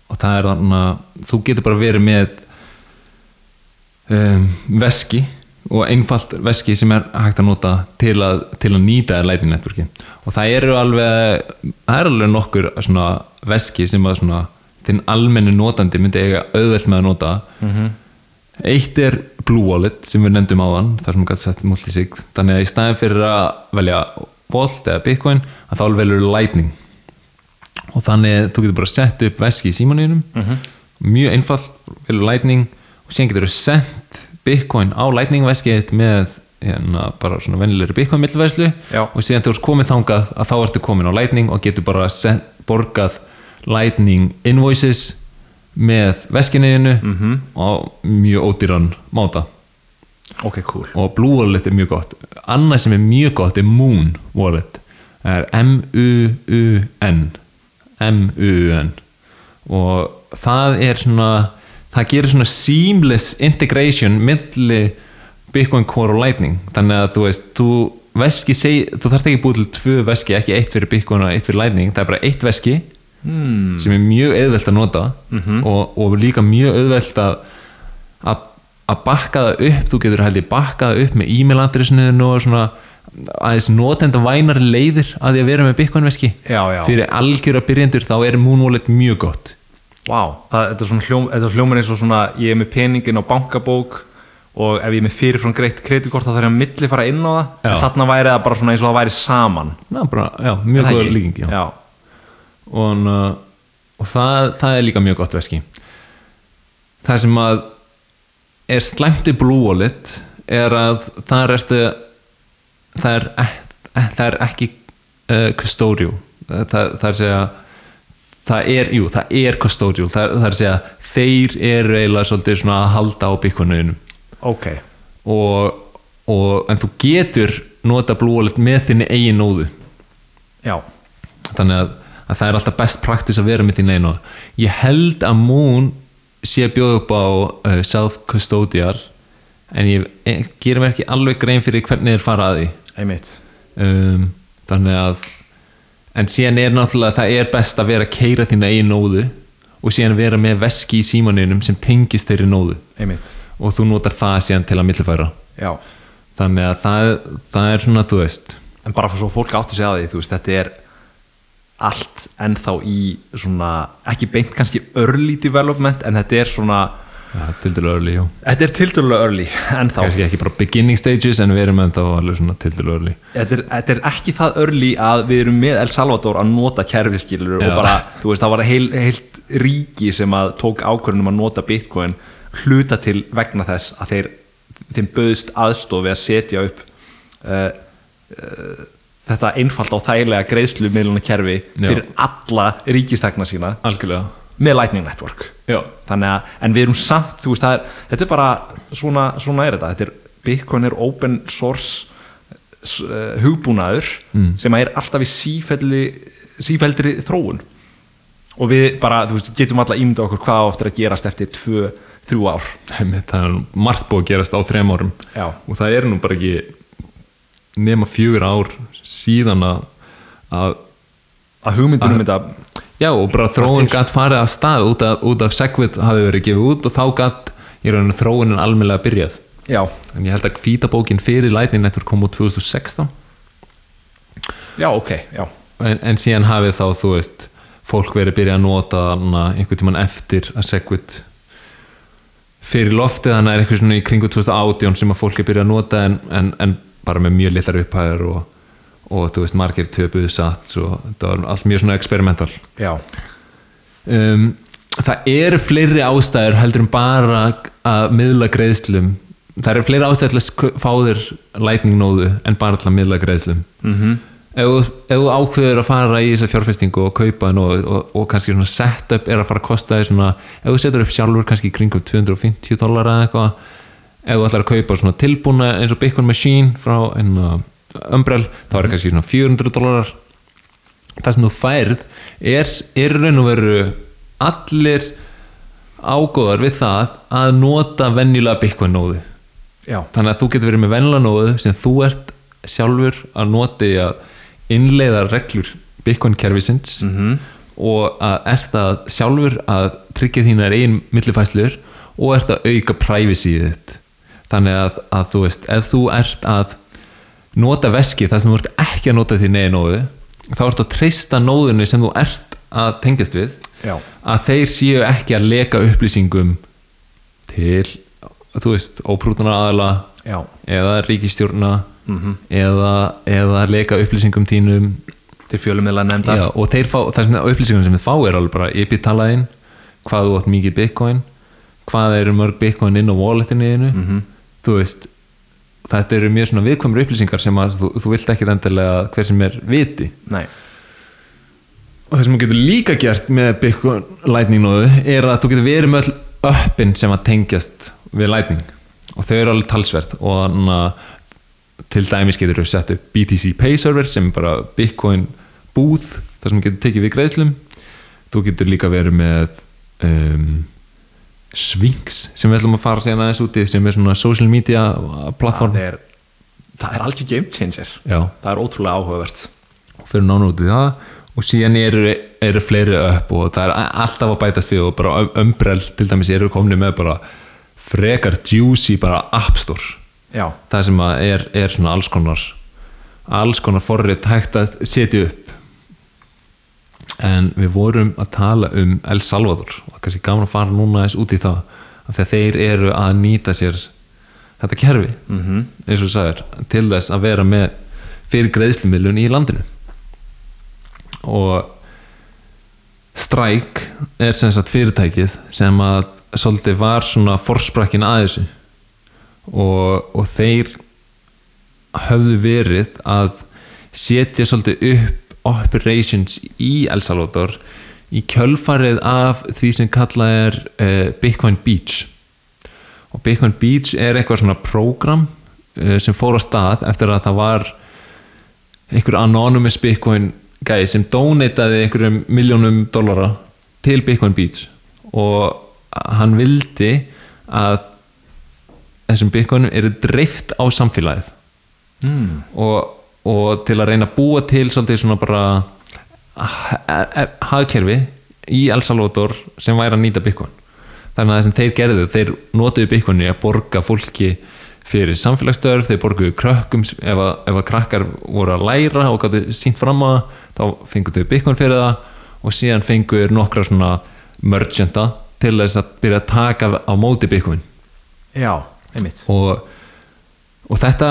og það er þannig að þú getur bara verið með um, veski og einfalt veski sem er hægt að nota til að, til að nýta Lightning Networki og það eru alveg það eru alveg nokkur veski sem að svona þinn almenni notandi myndi eiga auðvelt með að nota. -hmm. eitt er Blue Wallet sem við nefndum áðan þar sem við gæti sett multisig þannig að í staðin fyrir að velja Volt eða Bitcoin að þá velur Lightning. Og þannig þú getur bara sett upp veski í símanuðinum mjög einfalt, velur lightning. Og síðan getur þú sendt bitcoin á lightning veskið með hérna, bara svona vennilegri bitcoin millvæslu Já. og síðan þú ert komið þangað að þá ertu komin á lightning og getur bara sent, borgað lightning invoices með veskinuðinu -hmm. og mjög ódýran máta. Ok, cool. Og Blue Wallet er mjög gott. Annað sem er mjög gott er Moon Wallet. Það er M-U-U-N M-U-U-N og það er svona það gerir svona seamless integration milli Bitcoin Core og Lightning. Þannig að þú veist, þú veski seg, þú þarft ekki búið til tvö veski ekki eitt fyrir Bitcoin og eitt fyrir Lightning. Það er bara eitt veski hmm. sem er mjög auðvelt að nota og, og líka mjög auðvelt að að, að bakka það upp þú getur held ég bakka það upp með e-mail adressinu og svona aðeins notenda vænar leiðir að því að vera með Bitcoin veski Já, já. fyrir algjöra byrjendur þá er Wallet mjög gott Vá, það, er svona er hljómar eins og svona ég er með peningin á bankabók og ef ég er með fyrirfram greitt kreditkort þá þarf ég að milli fara inn á það Já. en þarna væri það bara svona eins og það væri saman Ná, bara, já, mjög góð líking já. Já. Og, uh, og það, það er líka mjög gott veski. Það sem að er Blue Wallet er að það er það er, ek- það er ekki uh, custodial það, það, er segja það er, jú, það er custodial það, það er að segja, þeir eru eiginlega svolítið svona að halda á byggunuðinu Ok, og, og en þú getur nota Wallet með þinni eigin nóðu. Já, þannig að, að það er alltaf best practice að vera með þín einu ég held að Moon sé að bjóða upp á uh, self-custodial en ég, ég gerir mér ekki alveg grein fyrir hvernig þeir fara að því. Um, þannig að en síðan er náttúrulega það er best að vera að keira þína eigin nóðu og síðan vera með veski í símaninum sem tengist þeirri nóðu. Einmitt, og þú notar það síðan til að millifæra. Já. Þannig að það, það er svona þú veist. En bara fyrir svo fólk áttu sig að því þú veist, þetta er allt ennþá í svona, ekki beint kannski early development, en þetta er svona ja, til dælu early, jú þetta er tildulega early ennþá. Kannski ekki bara beginning stages en við erum ennþá alveg svona til dælu early. Þetta er, þetta er ekki það early að við erum með El Salvador að nota kerfiskilur Já. og bara, þú veist, það var heil, heilt ríki sem að tók ákvörðunum að nota bitcoin hluta til vegna þess að þeir þeim böðst aðstof við að setja upp uh, uh, þetta einfalt og þægilega greiðslu kerfi Já. fyrir alla ríkistegna sína algjörlega. með Lightning Network. Að, en við erum samt þú veist, er, þetta er bara svona, svona er þetta, þetta er, Bitcoin er open source uh, hugbúnaður Mm. sem er alltaf í sífelli sífeldri þróun. Og við bara, þú veist, getum alla ímynda okkur hvað á eftir að gerast eftir tvö, þrjú ár. Einmitt, það er margt búið að gerast á þrem árum. Já. og það er nú bara ekki nema fjögur ár síðan að, að að hugmyndunum þetta já og bara þróun gætt farið af stað út af, út af Segwit hafi verið gefið út og þá gætt í rauninu þróunin almennilega byrjað. Já, en ég held að hvítabókin fyrir Lightning Network kom út 2016 já, ok, já. En, en síðan hafið þá þú veist fólk verið að byrja að nota einhvern tímann eftir að Segwit fyrir loftið þannig er eitthvað svona í kringu 2018 sem að fólk er byrjað að nota en, en, en bara með mjög litlar upphæður og, og þú veist margir töpuðu sats og þetta var allt mjög svona experimental. Já, um, það eru fleiri ástæður heldur en bara að miðla greiðslum. Það eru fleiri ástæður til að fá þér lightning nóðu en bara til að miðla greiðslum. Mhm. Ef, þú- ef þú ákveður að fara í þessa fjárfestingu og kaupa nóðu og, og kannski svona setup er að fara að kosta þér svona ef þú setur upp sjálfur kannski kringum 250 dólar eða eitthvað ef þú ætlar að kaupa svona tilbúna eins og Bitcoin Machine frá enna Umbrell þá er kannski svona 400 dólarar það sem þú færð er, er raun og veru allir ágóðar við það að nota venjulega Bitcoin nóðu já, þannig að þú getur verið með venjulega nóðu sem þú ert sjálfur að nota í að innleiða reglur Bitcoin kerfisins mhm. og að ert að sjálfur að tryggja þínar einn millifæslur og ert að auka privacy þitt þannig að, að þú veist ef þú ert að nota veski þar sem þú ert ekki að nota því neði nóðu þá ert að treysta nóðunni sem þú ert að tengjast við já, að þeir séu ekki að leka upplýsingum til þú veist, óprútana aðala já, eða ríkistjórna mhm. eða, eða leka upplýsingum tínum til fjölumila nefnda Já, og þeir fá, það sem upplýsingar sem þið fá er alveg bara IP talaðinn, hvað þú átt mikið bitcoin, hvað eru mörg bitcoin inn á walletinu þínu Mhm. Þú veist þetta eru mjög svona viðkvæmur upplýsingar sem að þú, þú vilt ekki endilega hver sem er viti. Nei, og það sem þú getur líka gert með bitcoin lightning nóðu er að þú getur verið með öll uppin sem að tengjast við lightning. Og þau eru alveg talsvert og þannig að til dæmis getur þú sett upp BTC Pay Server sem er bara bitcoin búð þar sem þú getur tekið við greiðslum. Þú getur líka verið með um, Sphinx sem við ætlum að fara síðan aðeins úti sem er svona social media plattform það er er algjör game changer. Já, það er ótrúlega áhugavert. Og fyrir nánu út í það og síðan eru, eru fleiri upp og það er alltaf að bætast við og bara umbrell til dæmis eru komni með bara frekar juicy bara app store. Já, það sem er, er svona alls konar alls konar forrið hægt að setja upp en við vorum að tala um El Salvador. Og það er kannski gaman að fara núna eins út í það að þeir eru að nýta sér þetta kerfi mm eins og sagðir, til þess að vera með fyrir greiðslumilun í landinu. Og Strike er sem sagt fyrirtækið sem að svolítið var svona forsprakkin að þessu. Og, og þeir höfðu verið að setja svolítið upp operations í El Salvador í kjölfarið af því sem kallað er uh, Bitcoin Beach. Og Bitcoin Beach er eitthvað svona prógram uh, sem fór á stað eftir að það var einhver anonymous Bitcoin gæði sem donataði einhverjum miljónum dollara til Bitcoin Beach. Og hann vildi að þessum Bitcoinum eru dreift á samfélagið. Mm. og, og til að reyna að búa til svolítið svona bara ha- ha- hagkerfi í El Salvador sem væri að nýta Bitcoin. Þannig að það sem þeir gerðu, þeir notuðu Bitcoin í að borga fólki fyrir samfélagsstörf, þeir borguðu krökkum ef að, ef að krakkar voru að læra og gáttu sínt fram á það þá fenguðu Bitcoin fyrir það og síðan fenguðu nokkra svona merchanta til þess að byrja að taka á móti Bitcoin. Já, einmitt. Og, og þetta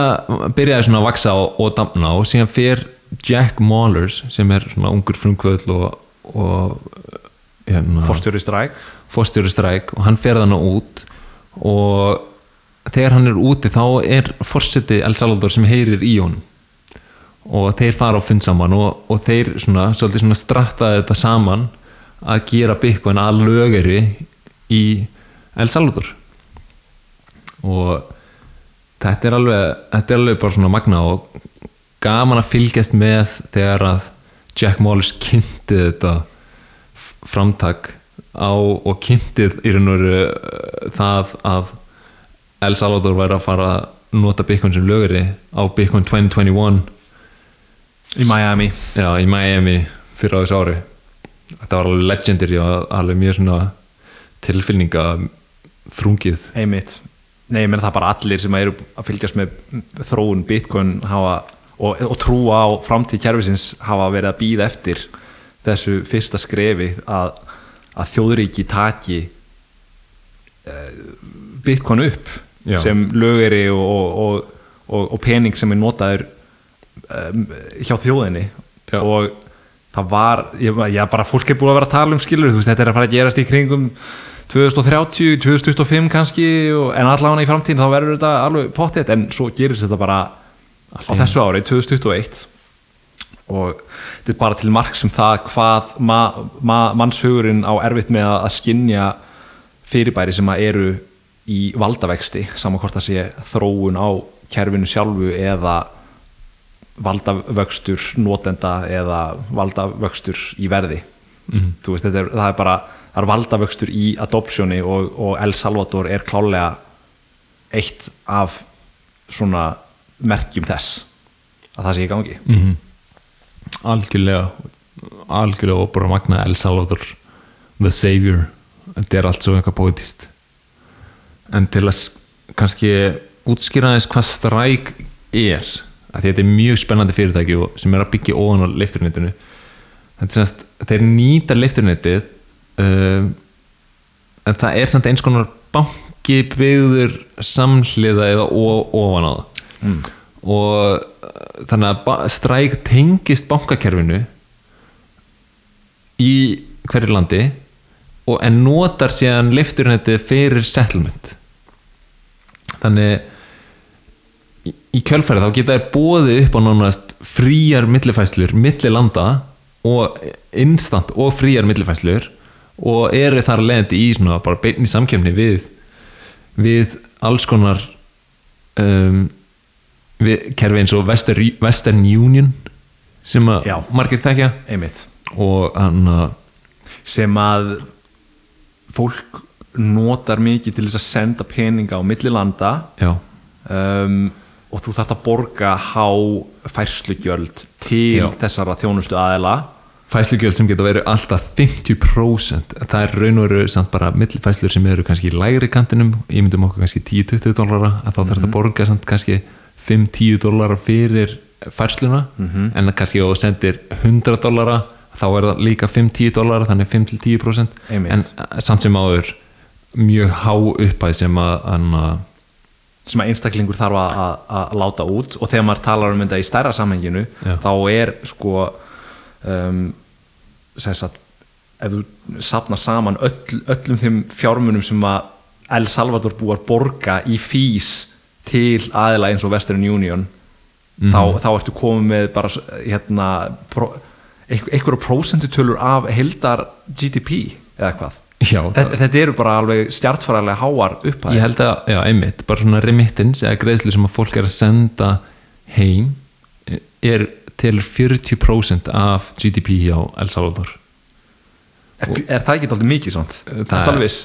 byrjaði svona að vaksa og, og damna og síðan fer Jack Mallers sem er svona ungur frumkvöld og, og hérna, Forstjóri stræk fórstjóri stræk og hann fer þannig út. Og þegar hann er úti þá er fórseti El Salvador sem heyrir í honum. Og þeir fara á fund saman og, og þeir svona, svona strattaði þetta saman að gera Bitcoin að lögari í El Salvador. Og þetta er alveg þetta er alveg bara svona magna og gaman að fylgjast með þegar að Jack Wallace kynnti þetta framtak á og kynntið í raun og veru uh, það að El Salvador væri að fara að nota Bitcoin sem lögari á Bitcoin 2021 í Miami. Já, í Miami fyrir á þessu ári. Þetta var alveg legendary og alveg mjög svona tilfylninga þrungið einmitt Nei, ég menn það bara allir sem eru að fylgjast með þróun Bitcoin hafa, og, og trúa á framtíð kerfisins hafa verið að býða eftir þessu fyrsta skrefi að, að þjóðríki taki uh, Bitcoin upp Já. sem lögeri og, og, og, og pening sem er notaður um, hjá þjóðinni Já. og það var, ég, ég bara fólk er búið að vera að tala um skilur, þú veist, þetta er að fara að gerast í kringum 2030, 2025 kannski og, en allavega í framtíðin þá verður þetta alveg pottétt en svo gerist þetta bara á þessu ári, 2021 og þetta er bara til marks um það hvað ma, ma, mannshugurinn á erfitt með að, að skinja fyrirbæri sem að eru í valdavexti saman hvort það sé þróun á kerfinu sjálfu eða valdavöxtur notenda eða valdavöxtur í verði. Mhm. þú veist, er, það er bara það er valdavöxtur í adoptioni og, og El Salvador er klálega eitt af svona merkjum þess að það sé í gangi. Mm algjörlega algjörlega og bara magna El Salvador the savior. Þetta er allt svo eitthvað pótist en til að kannski útskýra aðeins hvað stræk er að þetta er mjög spennandi fyrirtæki sem er að byggja ofan á leifturnettinu er semst, þeir nýta leifturnettið um, en það er samt eins konar banki byggður samhliða eða ofan á það mm. og uh, þannig að stræk tengist bankakerfinu í hverju landi og en notar síðan lifturnettið fyrir settlement þannig í, í kjölfærið þá geta þær bóðið upp á nánast fríar millifæslur milli landa og instant og fríar millifæslur og eru þar leðandi í svona bara beinni samkjöfni við við alls konar um, við kerfi eins og Western, Western Union sem að Já. margir tekja einmitt. Og hann að sem að fólk notar mikið til þess að senda peninga á milli landa. Já, um, og þú þarft að borga há færslugjöld til Já. þessara þjónustu aðila fæslugjöld sem geta verið alltaf 50% það er raun og veru samt bara millifæslur sem eru kannski í lægri kantinum. Ég myndum okkur kannski 10-20 dólara að þá þarf þetta að borga samt kannski 5-10 dólara fyrir færsluna. En kannski ef þú sendir 100 dólara þá er það líka 5-10 dólara þannig 5-10% Einmitt. en eh, samt sem áður mjög há uppæð sem að, að sem að einstaklingur þarf að, að, að láta út. Og þegar maður talar um þetta í stærra samhenginu Já. þá er sko um, sem sagt ef þú sapnar saman öll, öllum þeim fjármunum sem að El Salvador búar borga í fís til aðila eins og Western Union þá, þá ertu komið með bara hérna pro, einhver, einhverja prósentutölur af heldar GDP eða hvað? Já, þetta, þetta eru bara alveg stjartfæralega háar upphæð Ég held að, já, einmitt, bara svona remittance eða greiðslu sem að fólk er að senda heim er til 40% af GDP hjá El Salvador. Er, er það ekki alltaf mikið svona? Það er alveg viss?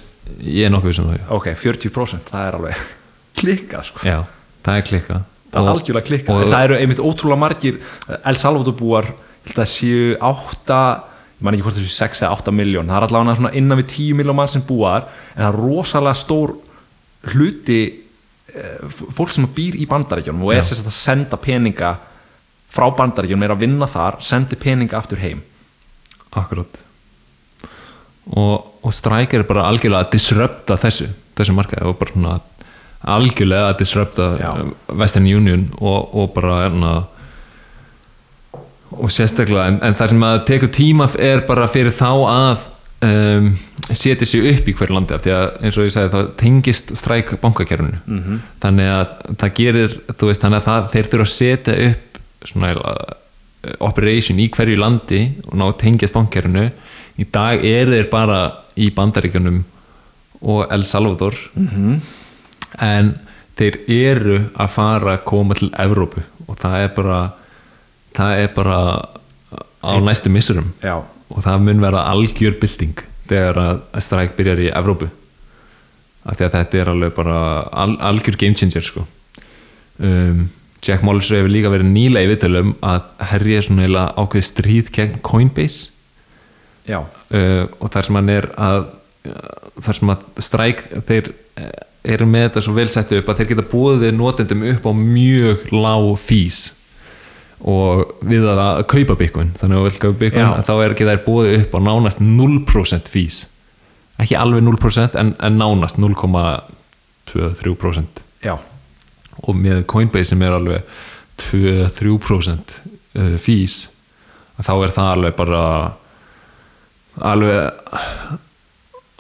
Ég er nokkuð sem það. Ok, 40% það er alveg klikkað sko. Já Það er klikkað. Það er algjörlega klikkað. Það eru einmitt ótrúlega margir El Salvador búar ég held að séu 8 ég man ekki hvort þessu 6 eða 8 miljón það er allavega svona innan við 10 miljón mann sem búar en það er rosalega stór hluti eh, fólk sem býr í bandaríkjónum og er sagt að senda peninga frá bandaríkjónum er að vinna þar sendi peninga aftur heim Akkurát og, og Strike er bara algjörlega að disrupta þessu þessu markaði og bara svona algjörlega að disrupta Já. Western Union og, og bara erna, og sérstaklega en, en það sem að tekur tíma er bara fyrir þá að um, setja sig upp í hverju landi af því að eins og ég sagði þá tengist Strike bankakerfinu -hmm. þannig að það gerir þú veist þannig að það, þeir þurfa að setja upp svona uh, operation í hverju landi og ná að tengjast bankakerfinu í dag eru þeir bara í bandaríkjunum og El Salvador. -hmm. en þeir eru að fara að koma til Evrópu og það er bara það er bara á næstu missurum Já. og það mun vera algjör bylting þegar að stræk byrjar í Evrópu. Af því að þetta er alveg bara al, algjör game changer sko. Um, Jack Mollers hefur líka verið nýlega í viðtölum að herja svona eiginlega ákveð stríð gegn Coinbase Já. uh, og þar sem hann er að þar sem að stræk þeir eh, eru með þetta svo vel sett upp að þeir geta búið notendum upp á mjög lág fís og við að, að kaupa bitcoin þannig að þú vilt kaupa Já. þá er geta þær búið upp á nánast 0% fís ekki alveg 0% en, en nánast 0,23% Já. Og með Coinbase sem er alveg 2-3% uh, fís þá er það alveg bara alveg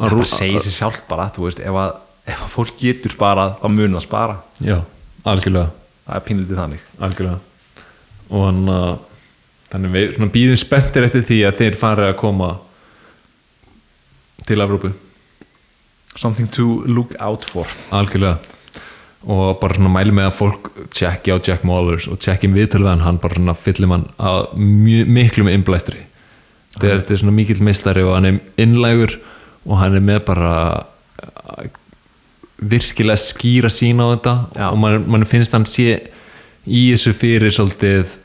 Það bara segir sér sjálf bara, þú veist, ef að, ef að fólk getur sparað, þá mun það spara. já, algjörlega Það er pínlítið þannig. algjörlega og hann að þannig við svona býðum spenntir eftir því að þeir fari að koma til Evrópu Something to look out for. algjörlega og bara svona mæli með að fólk tjekki á Jack Mollers og tjekki viðtöluðan hann bara svona fyllum hann að miklu með innblæstri þetta er, svona mikill meistari og hann er innlægur og hann er með bara uh, virkilega skýra sína á þetta Já. og mann, mann finnst hann sé í þessu fyrir svolítið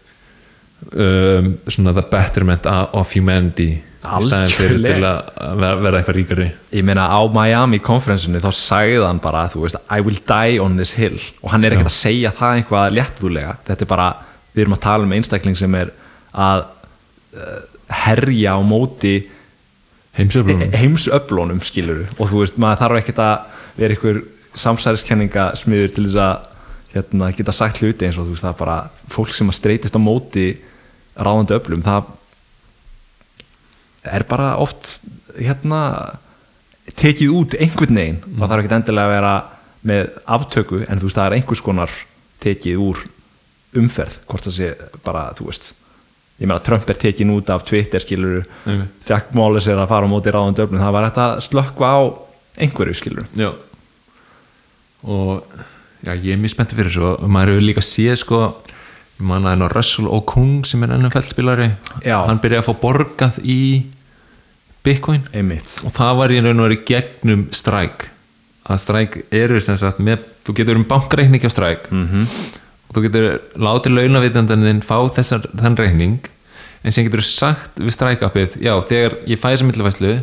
um, svona the betterment of humanity Algjörlega. að vera, vera eitthvað ríkari. Ég meina á Miami konferensinu þá sagði hann bara, þú veist, I will die on this hill. Og hann er ekkert að segja það einhvað léttúlega, þetta er bara við erum að tala um einstakling sem er að uh, herja á móti heimsöflunum. heimsöflunum skiluru og þú veist, maður þarf ekkert að vera einhver samsæriskenninga smiður til þess að hérna, geta sagt hluti eins og þú veist það er bara fólk sem að streytist á móti ráðandi öflum. Það er bara oft hérna tekið út einhvern veginn mm. það þarf ekki endilega að vera með aftöku en þú veist það er einhvers konar tekið úr umferð hvort það sé bara þú veist ég meina Trump er tekin út af Twitter skilur Einmitt. Jack Wallace er að fara á móti ráðandi öflum það var að slökkva á einhverju skilur Já og já, ég er mjög spenntið fyrir þessu og maður hefur líka séð sko ég man að hennar Russell Okung sem er NFL spilari Já. hann byrjaði að fá borgað í Bitcoin. Einmitt. Og það var í raun og verið gegnum Strike. Að Strike eru sem sagt með, þú getur um bankreikning á Strike. Mm og þú getur látið launavitandinn þinn fá þessar, þann reikning. En sem getur sagt við Strike appið já, þegar ég fæ þessa millifæslu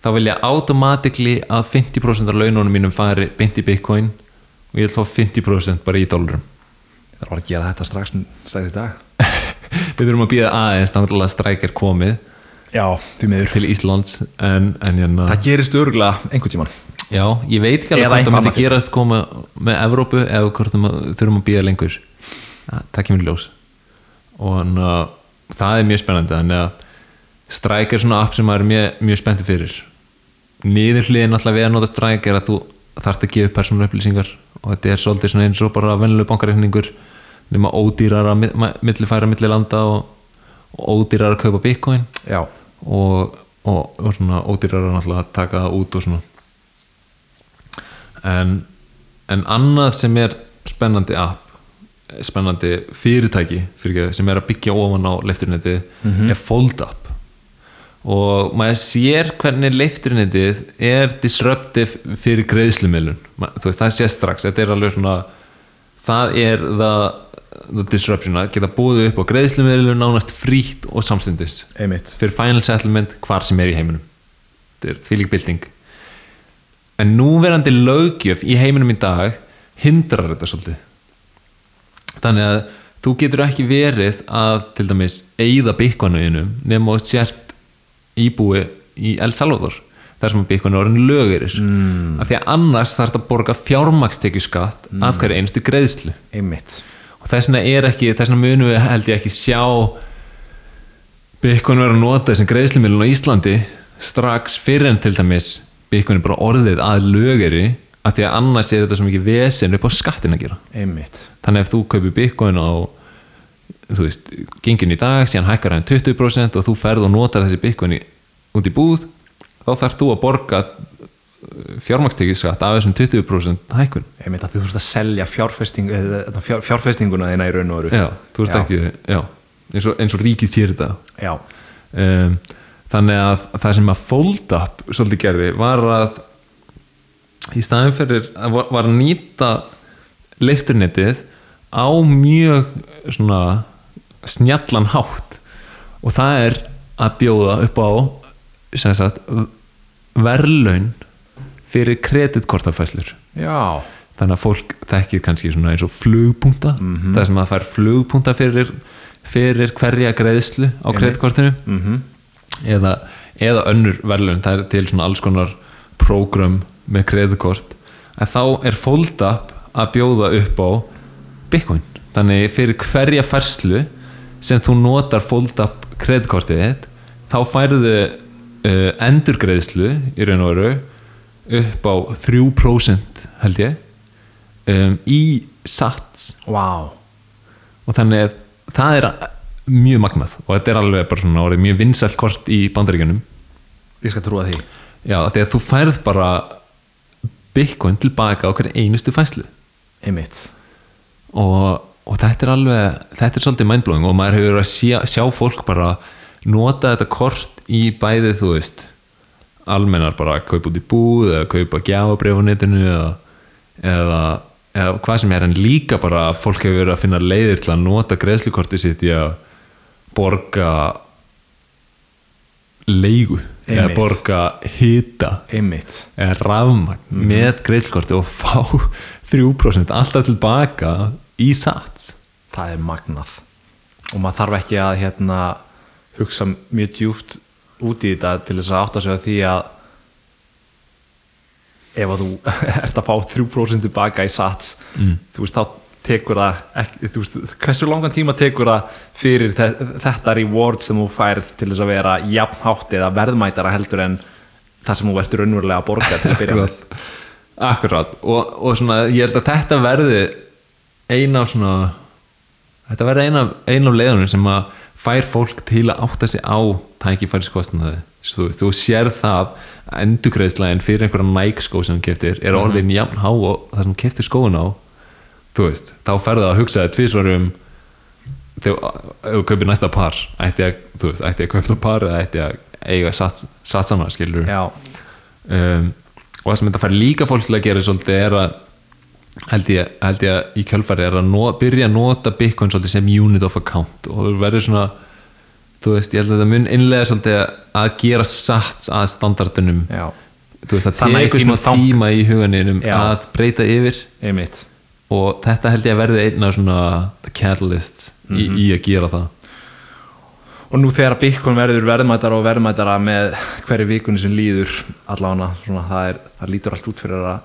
þá vil ég automatically að 50% af laununum mínum fari beint í Bitcoin og ég vil fá 50% bara í dólarum. Það var að gera þetta strax í dag. Við þurfum að býða aðeins að Strike er komið já, til Íslands en, en hérna, það gerist örgulega einhvern tíman já, ég veit ekki alveg hvort það myndi gerast koma með Evrópu eða hvort það þurfum að býða lengur. Ja, það kemur ljós. Og þannig að það er mjög spennandi þannig að Strike er svona app sem maður er mjög, mjög spenntið fyrir. Niðurhliðin alltaf við að nota Strike er að þú þarft að gefa persónu upplýsingar. Og þetta er svolítið svona eins og bara vennileg bankareikningur nema ódýrar að milli færa milli landa og, og ódýrar að kaupa bitcoin. Já, og, og, og svona ódýrar að taka það út og svona. En, en annað sem er spennandi app spennandi fyrirtæki fyrir sem er að byggja ofan á leifturnettið er Fold Up. Og maður sér hvernig leifturnettið er disruptive fyrir greiðslumilun það sé strax, þetta er alveg svona það er það the disruption að geta búið upp á greiðslumilun nánast frítt og samstundis. Einmitt. Fyrir final settlement hvar sem er í heiminum. Þetta er þvílík bylting. En núverandi löggjöf í heiminum í dag hindrar þetta svolítið. Þannig að þú getur ekki verið að til dæmis eigða bygguanuðinum nema og sért íbúi í El Salvador þar sem bygguanu orðin lögurir mm. af því að annars þarf þetta að borga fjármakstekjuskatt mm. af hverju einstu greiðslu. Einmitt og þess vegna er ekki, þess vegna munum við held ég ekki sjá Bitcoin vera að nota þessum greiðslumilun á Íslandi strax fyrir en til dæmis Bitcoin er bara orðið að lögeri að því að annars er þetta svo mikið vesen upp á skattin að gera. Einmitt. Þannig ef þú kaupir Bitcoin á þú veist, gengin í dag síðan hækkar hann 20% og þú ferð og notar þessi í, út í búð þá þarf þú að borga fjármakstekjuskatt af þessum 20% hækkun. Einmitt að þú þurft að selja fjárfesting, eða fjár, fjárfestinguna þína í raun og veru. Já, þú Já. ekki já, eins, og, eins og ríkið sér þetta. Um, þannig að það sem að Fold Up svolítið gerði var að í staðin fyrir að var, var að nýta leifturnettið á mjög svona snjallan hátt. Og það er að bjóða upp á sagt verðlaun fyrir kreditkortafæslur já, þannig að fólk þekkir kannski svona eins og flugpunta Mhm. það sem að fær flugpunta fyrir, fyrir hverja greiðslu á kreditkortinu. Mhm. Eða, eða önnur verðlun það er til svona alls konar prógram með kreditkort. En þá er Fold Up að bjóða upp á Bitcoin. Þannig fyrir hverja færslu sem þú notar Fold Up kreditkortið þitt þá færðu uh, endurgreiðslu í raun og veru upp á 3% held ég um, í sats Vá, og þannig að það er mjög magnað og þetta er alveg bara svona orðið mjög vinsælt kort í bandaríkjunum. Ég skal trúa því. Já, þegar þú færð bara bitcoin tilbaka á hverju einustu fæslu einmitt. Og, og þetta er alveg þetta er svolítið mindblowing og maður hefur að sjá, sjá fólk bara nota þetta kort í bæði þú veist almennar bara að kaupa út í búð eða kaupa gjafabrif á netinu eða, eða, eða hvað sem er en líka bara að fólk hefur verið að finna leiðir til að nota greiðslukortið sitt í að borga leigu eða borga einmitt, eða rafmagn með greiðslukorti og fá 3% alltaf tilbaka í sats. Það er magnað. Og maður þarf ekki að hérna hugsa mjög djúft út í þetta til þess að átta sig á því að ef að þú ert að fá 3% tilbaka í sats Mm. þú veist þá tekur það ekki, þú veist, hversu langan tíma tekur það fyrir þe þetta reward sem þú færð til þess að vera jafnhátt eða verðmætara heldur en það sem þú ert raunverulega að borga til að byrja með. Akkurát og, og svona ég held að þetta verði eina af svona þetta verði eina, af- ein af leiðunum sem að fær fólk til að átta sig á tækifæriskostnaði. Þú þú sér það að endurgreiðslæðin fyrir einhverja Nike skó sem keftir er orðin jafn há og það sem keftir skóin á. Þú veist, þá ferðu að hugsa það tvísvarum þegar þú kaupir næsta par ætti að, þú veist, ætti að kaupa það par eða ætti að eiga sats, satsana um, og það sem þetta fær líka fólk til að gera svolítið er að held ég, held ég að í kjölfari er að no, byrja að nota Bitcoin svolítið sem unit of account og verður svona þú veist, ég held að þetta mun innlega svolítið að gera sats að standardinum. Já, þú veist, það tekur þang- tíma í huganinum Já. að breyta yfir. Einmitt. Og þetta held ég að verði einn af svona the catalyst í, Mhm. í að gera það. Og nú þegar Bitcoin verður verðmætara og verðmætara með hverju vikunni sem líður allavega, svona, það, það lítur allt út fyrir að,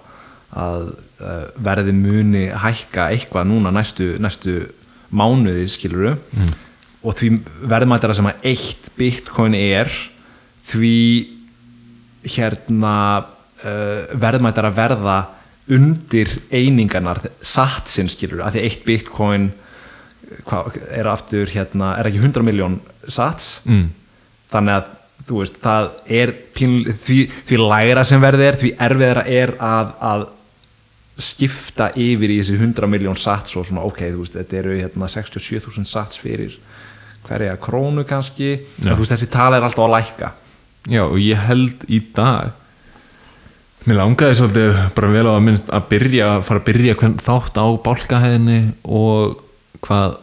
að uh, verði muni hækka eitthvað núna næstu, næstu mánuði skiluru mm. og því verðmætara sem að eitt Bitcoin er því hérna uh, verðmætara verða undir einingarnar satsinn skiluru, að því eitt Bitcoin hvað er aftur hérna, er ekki 100 miljón sats mm. þannig að þú veist, það er pín, því, því lægra sem verðið er því erfiðara er að, að skipta yfir í þessi 100 miljón sats og svona ok, þú veist, þetta eru hérna 67.000 sats fyrir hverja krónu kannski, en þú veist, þessi tala er alltaf að lækka. Já, og ég held í dag Mér langaði svolítið bara vel á að minnst að byrja að fara að byrja hvern þátt á bálkahæðinni og hvað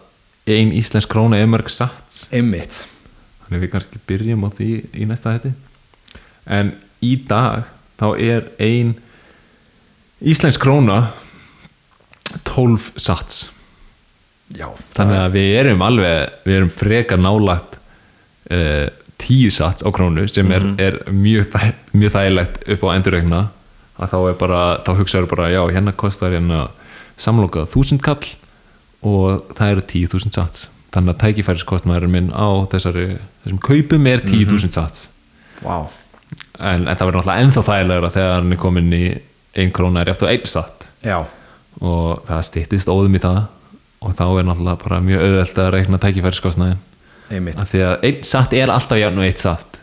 ein íslensk króna er mörg sats. Einmitt, þannig við kannski byrjum á því í næsta hætti en í dag þá er ein íslensk króna 12 sats. Já. Þannig að við erum alveg við erum frekar nálagt uh, tíu sats á krónu sem er, er mjög, mjög þægilegt upp á endurregna að þá er bara, þá hugsaður bara já, hérna kostar hérna samlokað þúsund kall og það eru tíu þúsund sats þannig að tækifæriskostnaður minn á þessari, þessum kaupum er tíu þúsund sats. Wow. en, en það verður náttúrulega ennþá þægilegra þegar hann er komin í ein króna er eftir einn satt já, og það styttist óðum í það. Og þá er náttúrulega bara mjög auðvelt að reikna tækifæriskostnaðin einmitt. Af því að einn satt er alltaf jafn og eitt satt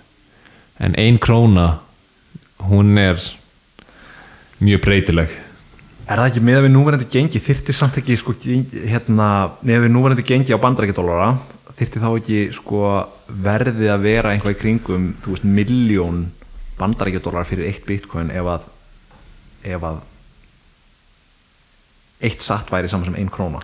en ein króna hún er mjög breytileg Er það ekki með við núverandi gengi? Þyrti samt ekki sko, hérna, með við núverandi gengi á bandarækjadólara þyrti þá ekki sko, verðið að vera einhvað í kringum þú veist miljón bandarækjadólara fyrir eitt bitcoin ef að ef að eitt satt væri saman sem ein króna?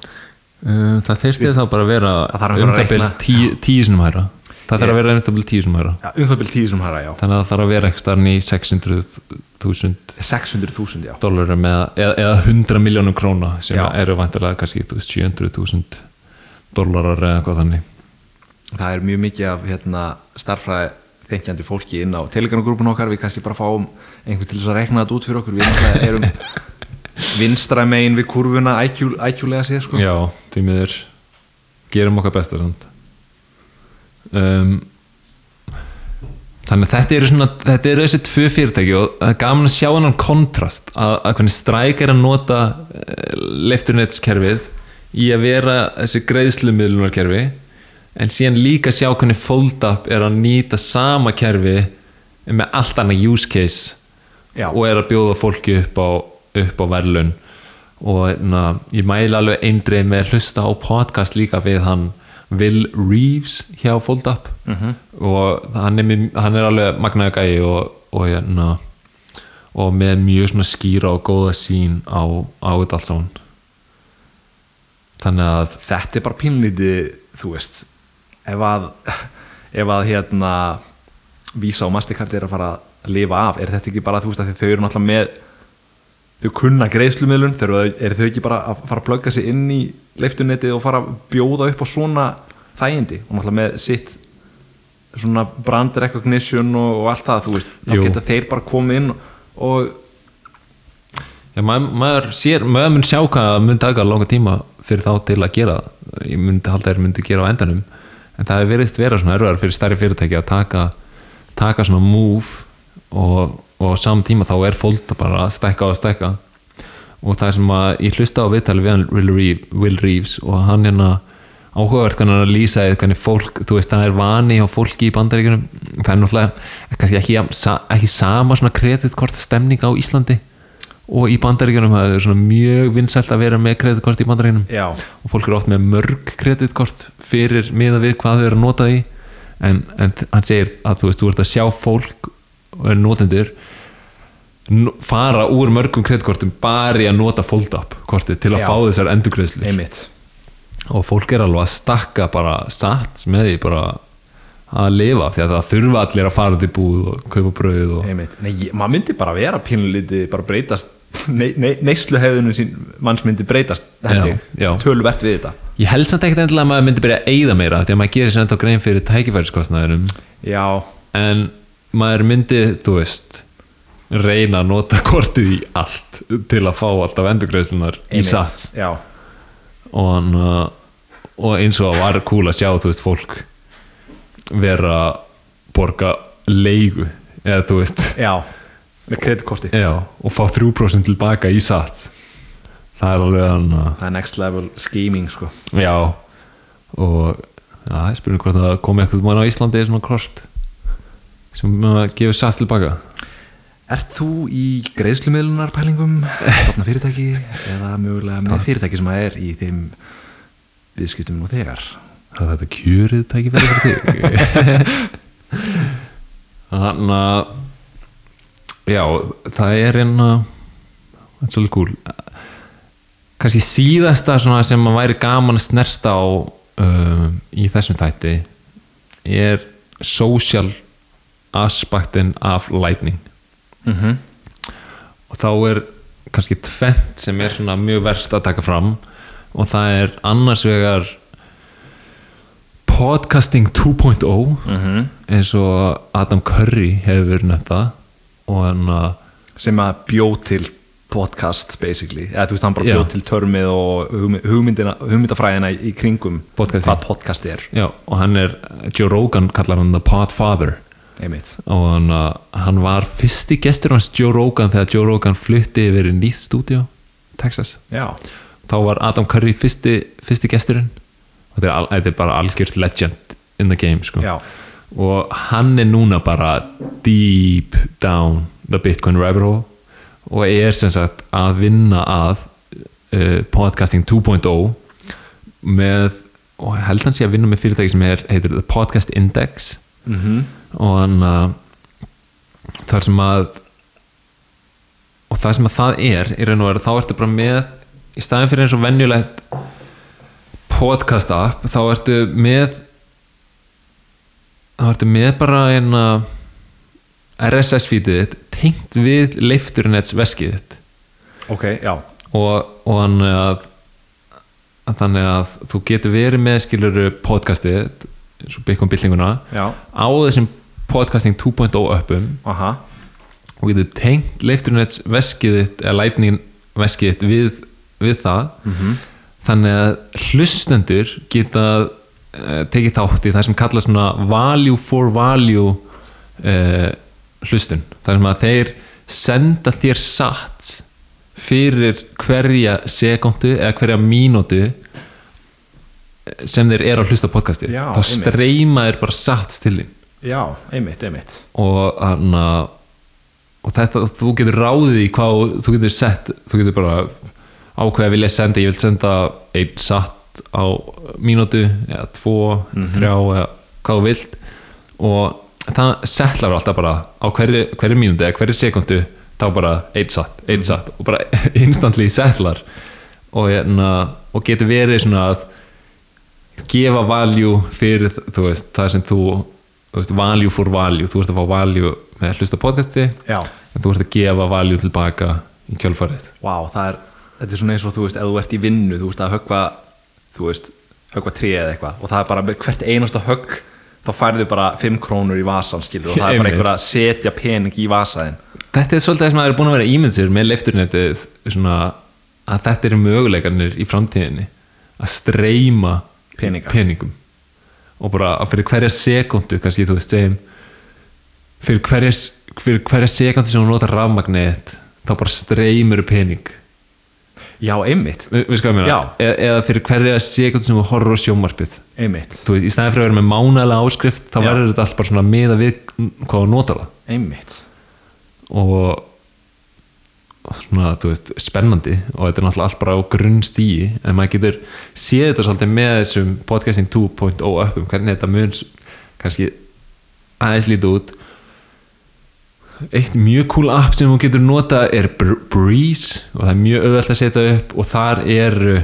Það þyrfti þá bara að vera um að það tíu, tíu sinum hæra það þarf að vera um það bil tíu sinum hæra ja, um það byrjum tíu sem hæra, já. Þannig að það þarf að vera ekki starfn í 600.000 600.000, já. dólarum eða, eða, eða 100 miljónum króna sem Já. eru vantilega kannski þú veist, 700.000 dólarar eða eitthvað þannig. Það er mjög mikið af hérna, starffræði þengjandi fólki inn á telegram-grúpun okkar, við kannski bara fáum einhvern til þess að rekna þetta út fyrir okkur. Við erum vinstra megin við kurvuna IQ, IQ-lega séð sko. Já, því miður. Gerum okkar besta samt. Um, Þannig að þetta eru svona þetta eru þessi tvö fyrirtæki og það er gaman að sjá hennan kontrast að, að hvernig stræk er að nota uh, lefturnetskerfið í að vera þessi greiðslumiðlunarkerfi en síðan líka sjá hvernig fold-up er að nýta sama kerfi með allt annað use case Já. og er að bjóða fólki upp á, upp á verðlun og na, ég mæli alveg eindreið með að hlusta á podcast líka við hann Will Reeves hjá FoldUp -hmm. og hann er, hann er alveg magnaði gæi og, og, hérna, og með mjög svona skýra og góða sín á, á þetta allt saman þannig að þetta er bara pínlítið þú veist ef að, ef að hérna Visa og Mastercard er að fara að lifa af, er þetta ekki bara þú veist að þau eru náttúrulega með þau kunna greiðslumiðlun, eru þau ekki bara að fara að plugga sig inn í leiftunetið og fara að bjóða upp á svona þægindi? Og náttúrulega með sitt svona brand recognition og, og allt það, þá geta þeir bara komið inn og Já, maður, maður, sér, maður mun sjá hvað það mun taka langa tíma fyrir þá til að gera ég myndi halda að þeir myndi gera á endanum. En það er verið vera svona erfiðar fyrir stærri fyrirtæki að taka, taka svona move og, og á saman tíma þá er fólta bara að stækka og að stækka. Og það er sem að ég hlusta á viðtali við Will Reeves, og hann hérna áhugavert er að lýsa eða hvernig fólk, þú veist, það er vani á fólki í bandaríkunum, það er náttúrulega kannski ekki, ekki sama svona kreditkort stemning á Íslandi og í bandaríkunum, það er svona mjög vinsælt að vera með kreditkort í bandaríkunum Já, og fólk eru oft með mörg kreditkort fyrir miða við hvað þau eru að nota því en, en hann segir að þú veist, þú ert að sjá fólk er notendur n- fara úr mörgum kreditkortum bara í að nota fold-up kortið til að Já. fá þessar endurgreðslur og fólk er alveg að stakka bara satt með því bara að lifa því að það þurfa allir að fara til búð og kaupa brauð og. Nei, maður myndi bara vera pínulítið bara breytast ne, ne, neysluhefðunum sín manns myndi breytast töluvert við þetta. Ég held samt ekkert endilega að maður myndi byrja að eyða meira því að maður gerir sér ennþá grein fyrir tækifæriskostnaðurum Já, en maður myndi, þú veist reyna að nota kortið í allt til að fá alltaf endurgreðslunar í satt og, uh, og eins og var cool að sjá þú veist fólk vera að borga leigu eða þú veist. Já, með kreditkorti og fá 3% tilbaka í satt það er alveg hann uh, Það er next level scheming sko. Já og já, ég spyrir hvort það komi eitthvað mann á Íslandi er svona kort sem gefur satt tilbaka? Ert þú í greiðslumiðlunarpælingum stopna fyrirtæki eða mögulega með fyrirtæki sem að er í þeim viðskiptum nú þegar? Það er þetta kjörið tækifæri fyrir þig. Þannig að Já, það er einn Þetta er svolítið cool. Kanski síðasta svona sem að væri gaman að snerta á uh, í þessum þætti er social aspektin af lightning. Mm -hmm. og þá er kannski tvent sem er svona mjög verst að taka fram. Og það er annars vegar podcasting 2.0 Mm eins og Adam Curry hefur verið nefnda og hann að sem að bjó til podcast basically, eða þú veist hann bara Já. bjó til törmið og hugmyndafræðina í kringum Podcasting. hvað podcast er. Já, og hann er, Joe Rogan kallar hann The Podfather og hann, að, hann var fyrsti gestur hans Joe Rogan þegar Joe Rogan flutti yfir í nýtt stúdíu Texas. Já, þá var Adam Curry fyrsti, fyrsti gesturinn. Og þetta er, er bara algjört legend in the game sko. og hann er núna bara deep down the Bitcoin rabbit hole og er sem sagt að vinna að uh, podcasting 2.0 með og ég held hann sé að vinna með fyrirtæki sem er heitir The Podcast Index. Mm og hann uh, þar sem að og það sem að það er í raun og veru þá ertu bara með í staðin fyrir eins og venjulegt podcast app þá ertu með þá ertu með bara eina RSS feedið þitt tengt við leifturinets veskið ok, já, og, og hann að, að þannig að þú getur verið með skiluru podcastið eins og byggjum byllinguna já, á þessum podcasting 2.0 uppum. Aha. Og getur tengt leifturinets veskið þitt eða lightning veskið þitt við, við það. Mm þannig að hlustendur geta uh, tekið þátt í það sem kalla svona value for value uh, hlustun. Þar sem að þeir senda þér satt fyrir hverja sekundu eða hverja mínútu sem þeir eru að hlusta podcasti Já, þá streyma þeir bara satt til þín já, einmitt, einmitt. Og, hana, og þetta, þú getur ráðið í hvað þú getur sett, þú getur bara ákveða að vilja senda, ég vil senda einn satt á mínútu eða tvo, þrjá eða hvað þú vilt. Og það settlar alltaf bara á hverju, hverju mínútu eða hverju sekundu þá bara einn satt, einn satt og bara instantly settlar. Og, hérna, og getur verið svona að gefa value fyrir þú veist, það sem þú veist, value for value. Þú ert að fá value með að hlusta podcasti já, en þú ert að gefa value tilbaka í kjölfarið. Það er þetta er svona eins og þú veist, ef þú ert í vinnu þú veist að höggva, þú veist höggva tré eða eitthvað og það er bara hvert einasta högg þá færðu bara 5 krónur í vasan skilur og það er bara einhver að setja pening í vasaðin þetta er svolítið það sem það er búin að vera ímynd sér með leifturnetið svona að þetta eru möguleikarnir í framtíðinni að streyma peningum og bara að fyrir hverja sekundu kannski þú veist segjum fyrir hverja, fyrir hverja sekundu sem þú notar rafmagnið þá bara streymur pening. Já, einmitt, mér eða, fyrir hverja sekundu sem þú horfur á sjómarpið einmitt. Þú veist, í staðin fyrir að vera með mánalega áskrift þá Já. verður þetta allt bara svona miða við hvað þú notar það. Einmitt. Og svona, þú veist, spennandi og þetta er náttúrulega allt bara á grunnstíi en maður getur séð þetta svolítið með þessum podcasting 2.0 uppum hvernig þetta mun kannski aðeins lítið út. Eitt mjög cool app sem þú getur nota er Br- Breeze og það er mjög auðvelt að setja upp og þar eru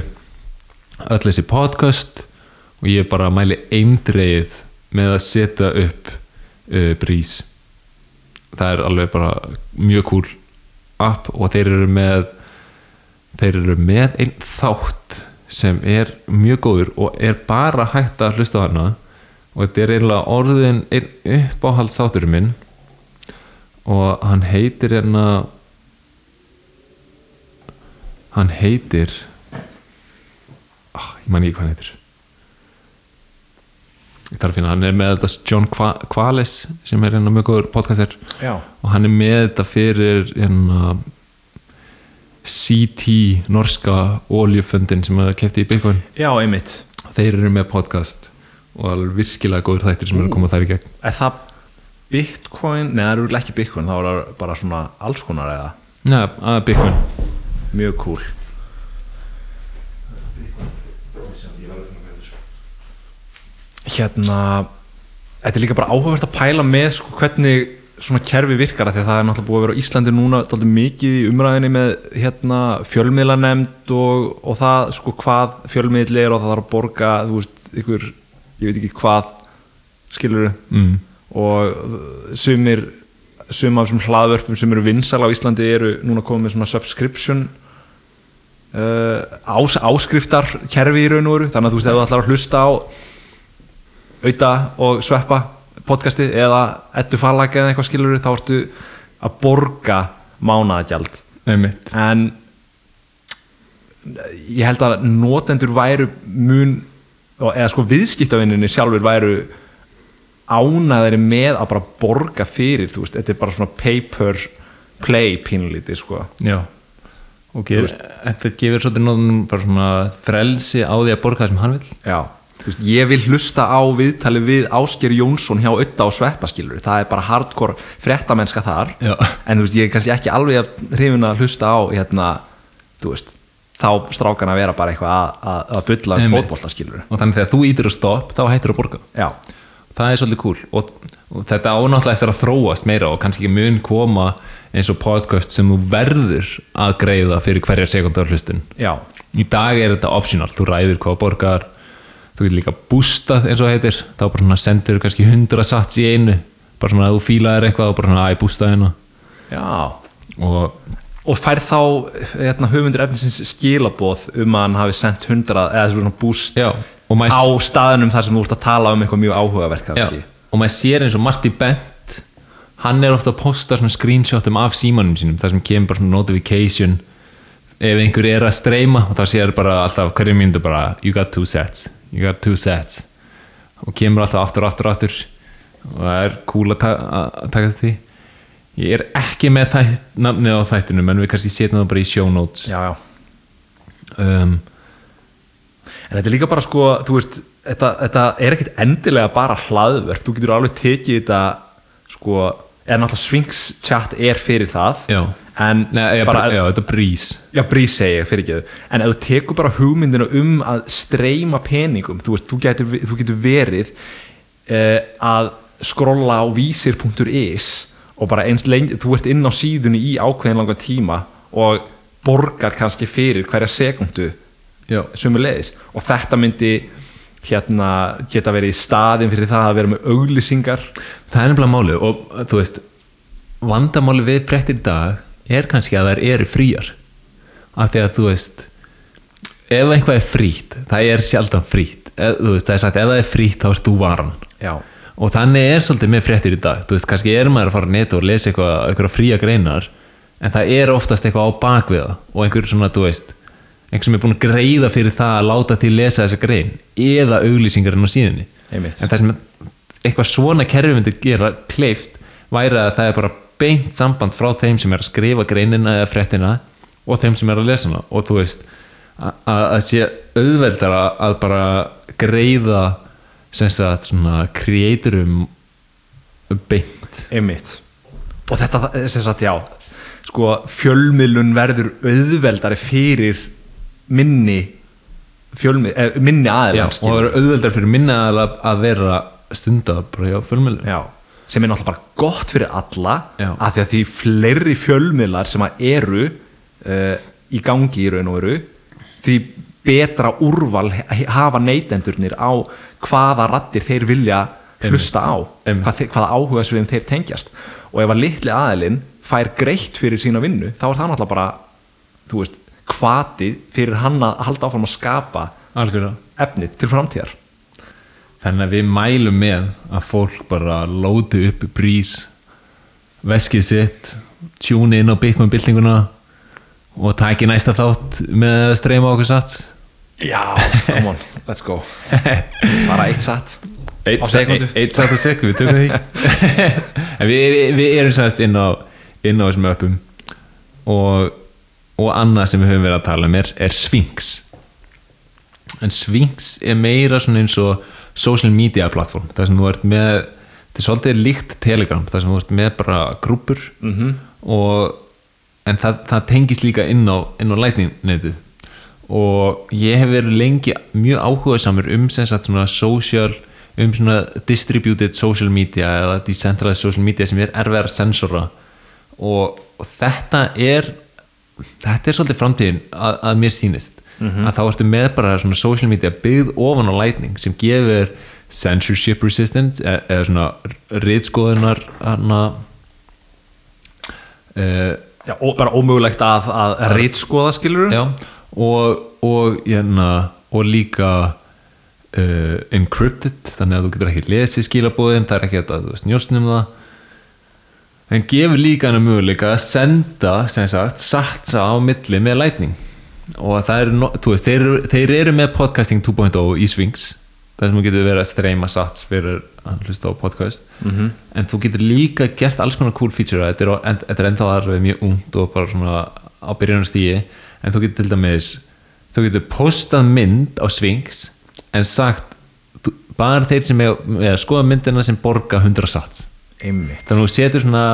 öll þessi podcast og ég bara mæli eindreið með að setja upp uh, Breeze. Það er alveg bara mjög cool app og þeir eru með þeir eru með einn þátt sem er mjög góður og er bara hægt að hlusta á hana. Og þetta er eiginlega orðin einn uppáhalds þátturinn minn. Og hann heitir hérna hann heitir ah, ég man ekki hvað hann heitir finna, hann er með þetta John Qua- Qualis sem er hérna mjög góður podcaster. Já, og hann er með þetta fyrir hérna CT norska oljuföndin sem að kefti í Bitcoin. Já, einmitt. Þeir eru með podcast og alveg virkilega góður þættir sem eru að koma þær í gegn. Er það bitcoin, neða það eru ekki bitcoin þá er það bara svona alls konar eða? Nei, að Bitcoin. Mjög cool hérna þetta er líka bara áhugavert að pæla með sko, hvernig svona kerfi virkar því að það er náttúrulega búið að vera á Íslandi núna mikið í umræðinni með hérna, fjölmiðlanemnd og, og það sko hvað fjölmiðl er og það þarf að borga þú veist, ykkur, ég veit ekki hvað skilur mm. og sumir sum af þessum hlaðvörpum sem eru vinsal á Íslandi eru núna komið með svona subscription uh, ás, áskriftar kerfi í raun og veru þannig að þú veist ef þú ætlar að hlusta á auða og sveppa podcastið eða ettu fallag eða eitthvað skilur þá ertu að borga mánaðagjald. En ég held að notendur væru mun eða sko viðskiptavinninni sjálfur væru ánæðari með að bara borga fyrir þú veist, þetta er bara svona paper play pínlítið sko. Já. Og þetta gefur svolítið nóðum bara svona frelsi á því að borga það sem hann vil já, veist, ég vil hlusta á viðtali við Ásker Jónsson hjá Ötta og Sveppa skilur, það er bara hardcore fréttamennska þar, Já. en veist, ég er kannski ekki alveg hrifin að hlusta á hérna, veist þá strákan að vera bara eitthvað að, bylla um skilur og þannig þegar þú ítir að stopp þá hættir að borga. Já, það er svolítið cool. Og, og þetta ánáttúrulega eftir að þróast meira og kannski ekki mun koma eins og podcast sem þú verður að greiða fyrir hverjar sekundar hlustun. Já, í dag er þetta optional, þú ræður hvað borgar þú getur líka boostað eins og heitir. Þá bara svona sendur kannski 100 sats í einu. Bara svona að þú fílaðir eitthvað og bara svona að ég boostaði hérna. Já. Og og fær þá hérna, höfundur efnisins skilaboð um að hann hafi sendt 100 eða svona búst Já, á staðunum þar sem þú ert að tala um eitthvað mjög áhugavert Já, kannski. og maður sér eins og Marty Bent hann er ofta að posta svona screenshotum af símanum sínum, það sem kemur bara svona notification. Ef einhver er að streyma og þá sér bara alltaf hverju mínútu bara you got two sets, you got two sets. Og kemur alltaf aftur, aftur, aftur. Og það er cool að, ta að taka þetta því. Ég er ekki með þætt, nafnið á þættinum en við kannski setjum það bara í show notes. Já, já. um, en þetta er líka bara sko þú veist, þetta, þetta er ekkit endilega bara hlaðverk, þú getur alveg tekið þetta sko, eða náttúrulega Sphinx chat er fyrir það. Já, en Nei, ég, bara, já, þetta er breeze Já, brís segi ég, fyrir ekki En ef þú tekur bara hugmyndina um að streyma peningum, þú veist, þú getur, þú getur verið uh, að skrolla á vísir.is og bara eins lengi, þú ert inn á síðunni í ákveðin langan tíma og borgar kannski fyrir hverja sömu leiðis og þetta myndi hérna geta verið í staðin fyrir það að vera með auglýsingar. Það er nefnilega málið og þú veist vandamáli við fréttir í dag er kannski að þær eru fríar. Af því að þú veist ef eitthvað er frýtt, það er sjaldan frýtt veist, það er sagt ef það er frýtt þá erst þú varan. Já, og þannig er svolítið með fréttir í dag. Þú veist, kannski er maður að fara að neta og lesa eitthvað, eitthvað fría greinar en það er oftast eitthvað á bakviða og einhver svona, þú veist einhver sem er búin að greiða fyrir það að láta því lesa þessa grein eða auglýsingarinn á síðunni. En það sem eitthvað svona kerfi myndi gera kleift væri að það er bara beint samband frá þeim sem er að skrifa greinina eða fréttina og þeim sem er að lesa hana. Og þú veist að að- að sé auðveldar að, að bara greiða sem sagt svona kreaturum beint. Einmitt. Og þetta sem sagt já sko fjölmiðlun verður auðveldari fyrir minni fjölmið, eh, minni aðeins og það er auðveldar fyrir minna að, að vera stunda bara hjá fjölmjölu já, sem er náttúrulega bara gott fyrir alla Já. af því að því fleiri fjölmiðlar sem að eru uh, í gangi í raun og veru því betra úrval hafa neytendurnir á hvaða rattir þeir vilja hlusta á hvað, hvaða áhuga sviðum þeir tengjast. Og ef að litli aðilinn fær greitt fyrir sína vinnu þá er það náttúrulega bara þú veist, hvati fyrir hann að halda áfram að skapa algjörlega. efnið til framtíðar Þannig að við mælum með að fólk bara lóti upp brís veskið sitt tjúni inn á Bitcoin-byltinguna og taki næsta þátt með streyma okkur satt já, come on, let's go. Bara eitt satt Eitt, eitt satt að sekund, við tökum því. Við, við, við erum sannst inn á inn á þessum öppum. Og, og annað sem við höfum verið að tala um er, er Sphinx. En Sphinx er meira svona eins og social media platform það sem þú ert með þetta er svolítið líkt Telegram það sem þú ert með bara grúpur -hmm. og en það, það tengist líka inn á, inn á lightning netið og ég hef verið lengi mjög áhuga samur um svona social um svona distributed social media eða decentralized social media sem er erfið að sensora. Og, og þetta er þetta er svolítið framtíðin að, að mér sýnist að þá ertu með bara svona social media byggð ofan á lightning sem gefur censorship resistant eða, eða svona riðskoðunar hana uh, já, og bara ómögulegt að, að rítskoða skilur já, og, og, hérna, og líka uh, encrypted þannig að þú getur ekki lesið skilabóðin það er ekki að þú veist njóstnum það. En gefur líka hennar möguleika að senda sem sagt satsa á milli með lightning og það er, no, þú veist, þeir, eru- þeir eru með podcasting 2.0 í Sphinx. Það sem þú getur verið að streyma sats fyrir að hlusta á podcast. -hmm. en þú getur líka gert alls konar cool feature. Þetta er, en, er ennþá alveg mjög ungt og bara svona á byrjunastígi en þú getur til dæmis þú getur postað mynd á Sphinx en sagt þú- bara þeir sem er, er að skoða myndina sem borga 100 sats. Einmitt. Þannig að þú setur svona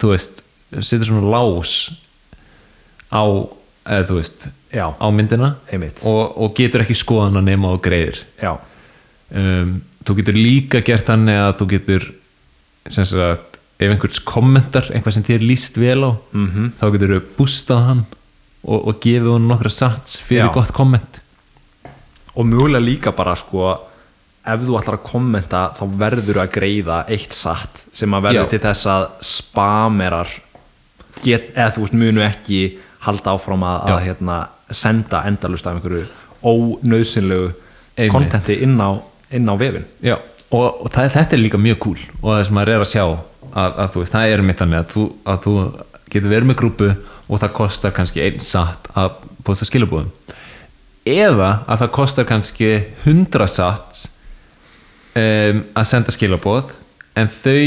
þú veist, setur svona lás á eða þú veist, Já. á myndina og, og getur ekki skoðan að nema á greiðir um, þú getur líka gert þannig að þú getur sem sagt, ef einhvers kommentar eitthvað sem þér líst vel á Mhm. -hmm. þá getur þú bústað hann og, og gefið hann nokkra sats fyrir Já. gott komment og mjögulega líka bara sko ef þú ætlar að kommenta þá verður að greiða eitt satt sem að verður Já. til þess að spamerar get, eða þú veist munu ekki halda áfram að, að hérna, senda endalust af einhverju ónauðsynlegu kontenti inn á, inn á vefin Já, og, og það, þetta er líka mjög cool og það sem maður er að sjá að, að þú veist, það er mitt þannig að þú, að þú getur verið með grúpu og það kostar kannski einn satt að posta skilabúðum eða að það kostar kannski 100 satt um, að senda skilabúð en þau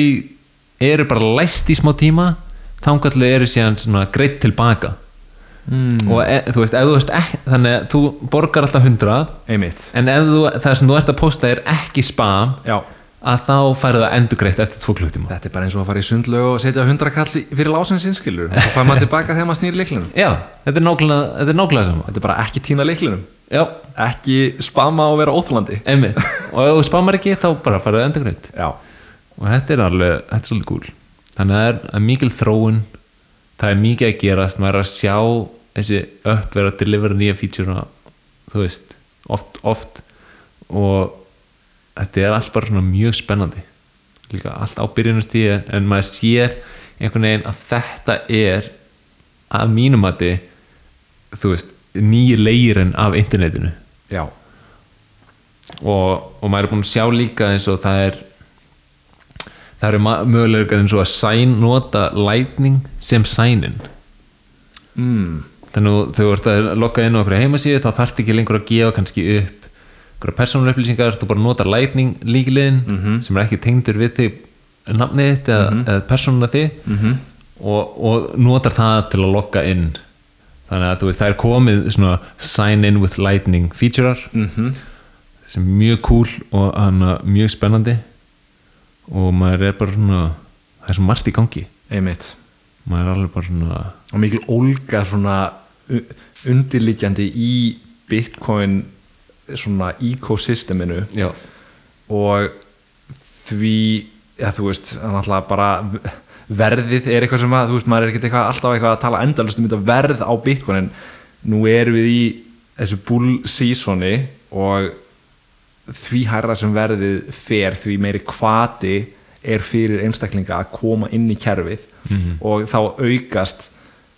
eru bara læst í smá tíma þangallu eru síðan greitt tilbaka mm. og e, þú veist, ef þú veist ekki, þannig að þú borgar alltaf 100 einmitt. en ef þú, það sem þú ert að posta er ekki spam já, að þá færðu það endur greitt eftir tvo klukkutíma. Þetta er bara eins og að fara í sundlög og setja 100 kall fyrir lásins innskilur og fær maður tilbaka þegar maður snýr leiklinum já, þetta er nákvæmlega, þetta er nákvæmlega sama. Þetta er bara ekki tína leiklinum já, ekki spama og vera óþólandi einmitt. Og ef þú spamar ekki þá bara færðu það endur greitt já, og þetta er alveg, þetta er svolítið cool. Þannig að það er mikil þróun það er mikið að gerast, maður er að sjá þessi upp vera að delivera nýja feature þú veist, oft, oft. Og þetta er allt bara mjög spennandi. Líka allt á byrjunastíði en maður sér einhvern veginn að þetta er að mínum mati þú veist, nýji leirinn af internetinu. Já, og, og maður er búin að sjá líka eins og það er það eru möguleikar eins og að sign nota lightning sem sign-in. Mm. Þannig að þú ert að logga inn á okkur heimasíðu þá þarf ekki lengur að gefa kannski upp okkur persónulega upplýsingar, þú bara notar lightning líkiliðin Mhm. sem er ekki tengdur við þig nafnið þitt eða, eða persónulega þig Mhm. og, og notar það til að logga inn. Þannig að þú veist það er komið svona sign in with lightning featurear Mhm. sem er mjög cool og hana, mjög spennandi. Og maður er bara svona það er svo margt í gangi. Einmitt. Maður er alveg bara svona og mikil ólga svona u- undirliggjandi í bitcoin svona ecosysteminu já, og því ja, þú veist, náttúrulega bara verðið er eitthvað sem að þú veist, maður er ekkert eitthvað, alltaf eitthvað að tala endalust um þetta verð á bitcoin en nú erum við í þessu bull seasoni og því hærra sem verðið fer því meiri kvati er fyrir einstaklinga að koma inn í kerfið og þá aukast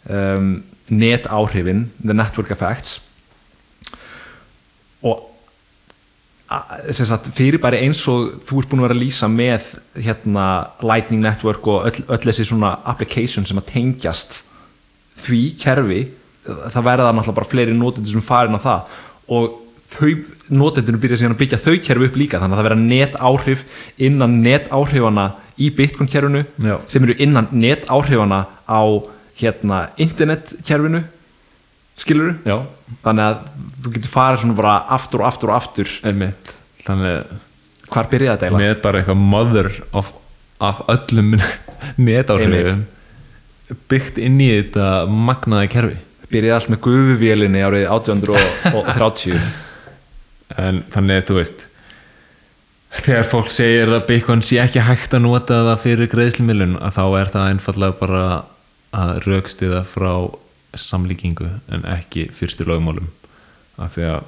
um, net áhrifin the network effects og a- sem sagt, fyrirbæri eins og þú ert búin að vera að lýsa með hérna, Lightning Network og öll, öll þessi svona application sem að tengjast því kerfi það verða náttúrulega bara fleiri notendur sem farin á það og þau notendunum byrja síðan að byggja þau kerfi upp líka þannig að það verða net áhrif innan net áhrifana í Bitcoin kerfinu Já. sem eru innan net áhrifana á hérna internet kerfinu skilur já, þannig að þú getur farið svona bara aftur og aftur og aftur. Einmitt. Þannig hvar byrjaði þetta eiginlega? með bara eitthvað mother of, af öllum netáhrifum byggt inn í þetta magnaði kerfi. Byrjaði allt með gufuvélinni árið 1830 en þannig að þú veist þegar fólk segir að Bitcoin sé ekki hægt að nota það fyrir greiðslumilun að þá er það einfallega bara að raukstiða frá samlíkingu en ekki fyrstu lögmálum. Af því að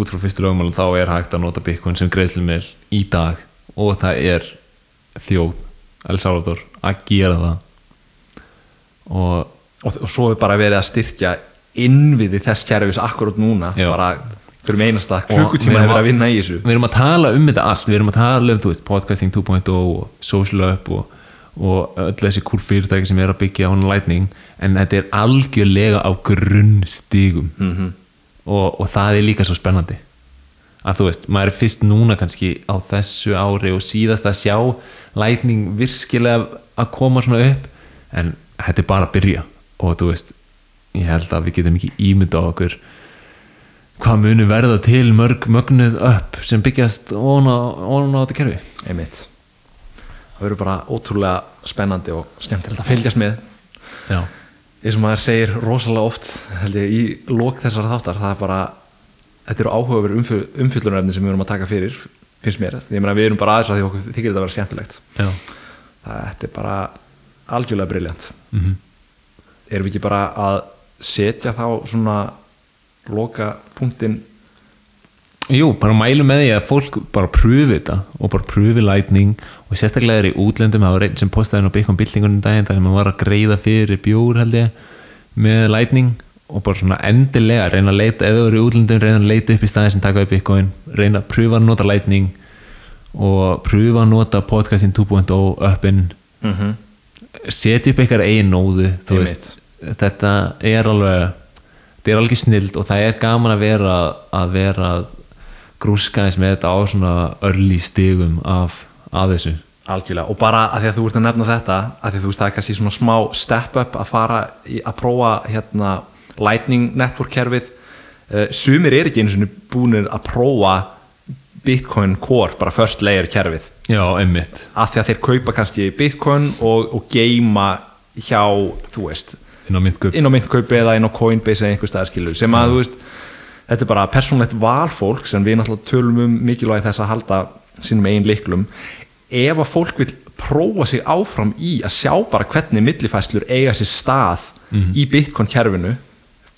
út frá fyrstu lögmálum þá er hægt að nota Bitcoin sem greiðslumil í dag og það er þjóð El Salvador að gera það. Og og, og svo er bara verið að styrkja innviði þess kerfis akkurát núna Já. bara fyrir með einasta klukkutíma við er erum að- vinna í þessu. við erum að tala um þetta allt. Við erum að tala um, veist, podcasting 2.0 og social up og, og öll þessi cool fyrirtæki sem er að byggja on lightning, en þetta er algjörlega á grunnstígum. Mm -hmm. og, og það er líka svo spennandi. Að þú veist, maður er fyrst núna kannski á þessu ári og síðast að sjá lightning virkilega að koma svona upp en þetta er bara að byrja. Og þú veist, ég held að við getum ekki ímynda á okkur hvað muni verða til mörg mögnuð upp sem byggjast ón á, á þetta kerfi. Einmitt það verður bara ótrúlega spennandi og skemmtilegt að fylgjast með. Já, eins og maður segir rosalega oft ég í lók þessara þáttar það er bara, þetta eru áhugaverð umfyl, umfyllunarefni sem við erum að taka fyrir finnst mér, ég meina við erum bara aðeins að því okkur þykir þetta að vera skemmtilegt. Já. það, þetta er bara algjörlega briljant Mm erum við ekki bara að setja þá svona loka punktin Jú, bara mælum með því að fólk bara pröfi þetta og bara pröfi lightning og sérstaklega er í útlöndum, það var einn sem postaði nú byggjum byltingunum daginn þar sem hann var að greiða fyrir bjór held ég með lightning og bara svona endilega reyna að leita, ef þú eru í útlöndum reyna að leita upp í staði sem taka upp bitcoin reyna að pröfa að nota lightning og pröfa að nota podcasting 2.0 uppin mm -hmm. setja upp eitthvað eigin nóðu veist, þetta er alveg þetta er alveg snild og það er gaman að vera að vera að grúska eins með þetta á svona örli stigum af, af þessu. Algjörlega. Og bara að því að þú ert að nefna þetta að því að þú veist það er kannski svona smá step up að fara í, að prófa hérna lightning network kerfið uh, sumir er ekki eins og búinir að prófa bitcoin core, bara first layer kerfið. Já, einmitt. Að því að þeir kaupa kannski bitcoin og, og geima hjá, þú veist inn á myntkaupi eða inn á Coinbase eða einhver staðar skilur sem að þú veist þetta er bara persónlegt valfólk sem við náttúrulega tölum um mikilvægi þess að halda sínum eigin liklum ef að fólk vil prófa sig áfram í að sjá bara hvernig millifæslur eiga sér stað í Bitcoin kerfinu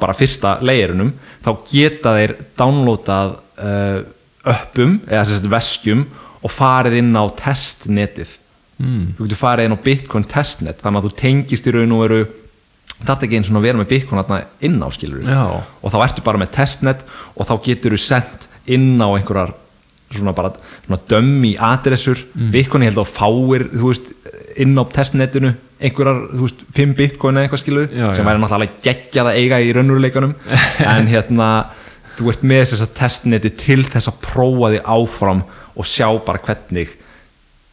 bara fyrsta layerunum þá geta þeir downloadað uh, uppum eða að veskjum og farið inn á testnetið. Mm. þú getur farið inn á Bitcoin testnet þannig að þú tengist í raun og veru þetta er ekki eins og að vera með Bitcoin inn á skilur og þá ertu bara með testnet og þá getur þú sendt inn á einhverjar svona bara svona dömmi adressur. Mm. Bitcoin ég held að fáir veist inn á testnetinu einhverjar, þú veist, 5 bitcoin eða eitthvað skilu Já, sem já. væri náttúrulega geggjað að eiga í raunveruleikunum en hérna, þú ert með þess að testneti til þess að prófa því áfram og sjá bara hvernig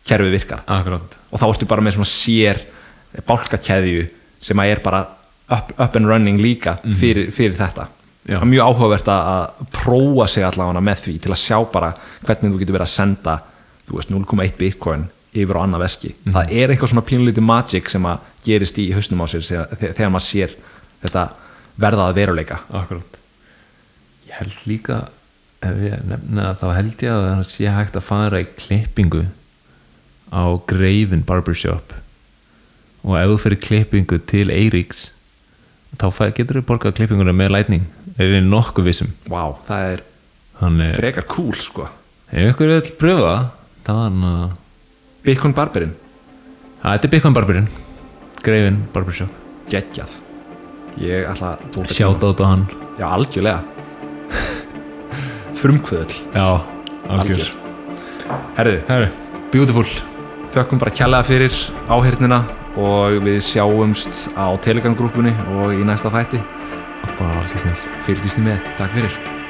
kerfið virkar. Akkurat. Og þá ertu bara með svona sér bálkakeðju sem að er bara up, up and running líka fyrir, fyrir þetta. Já. það er mjög áhugavert að, prófa sig allavega með því til að sjá bara hvernig þú getur verið að senda þú veist 0,1 bitcoin yfir á annað veski. Það er eitthvað svona pínlítið magic sem að gerist í hausnum á sér þegar, þegar maður sér þetta verða að veruleika. Akkurat. Ég held líka nefna þá held ég að það sé hægt að fara í klippingu á Greifin Barbershop og ef þú fyrir klippingu til Eiríks þá getur þú borgað klippinguna með lætning er við nokkuð vissum. Vá, það er þannig frekar cool sko. Ef ykkur vil pröfa það hann að Bitcoin barberinn, að þetta er Bitcoin Barberin Greifin Barbershop geggjað. Ég ætla að bóka sjátt á hann. Já, algjörlega. Frumkvöðl já, algjör. Herðu, Herru, beautiful. Þökkum bara kjallaða fyrir áhyrnina og við sjáumst á Telegram grúpunni og í næsta þætti. Bara alveg snill fylgist þið með, takk fyrir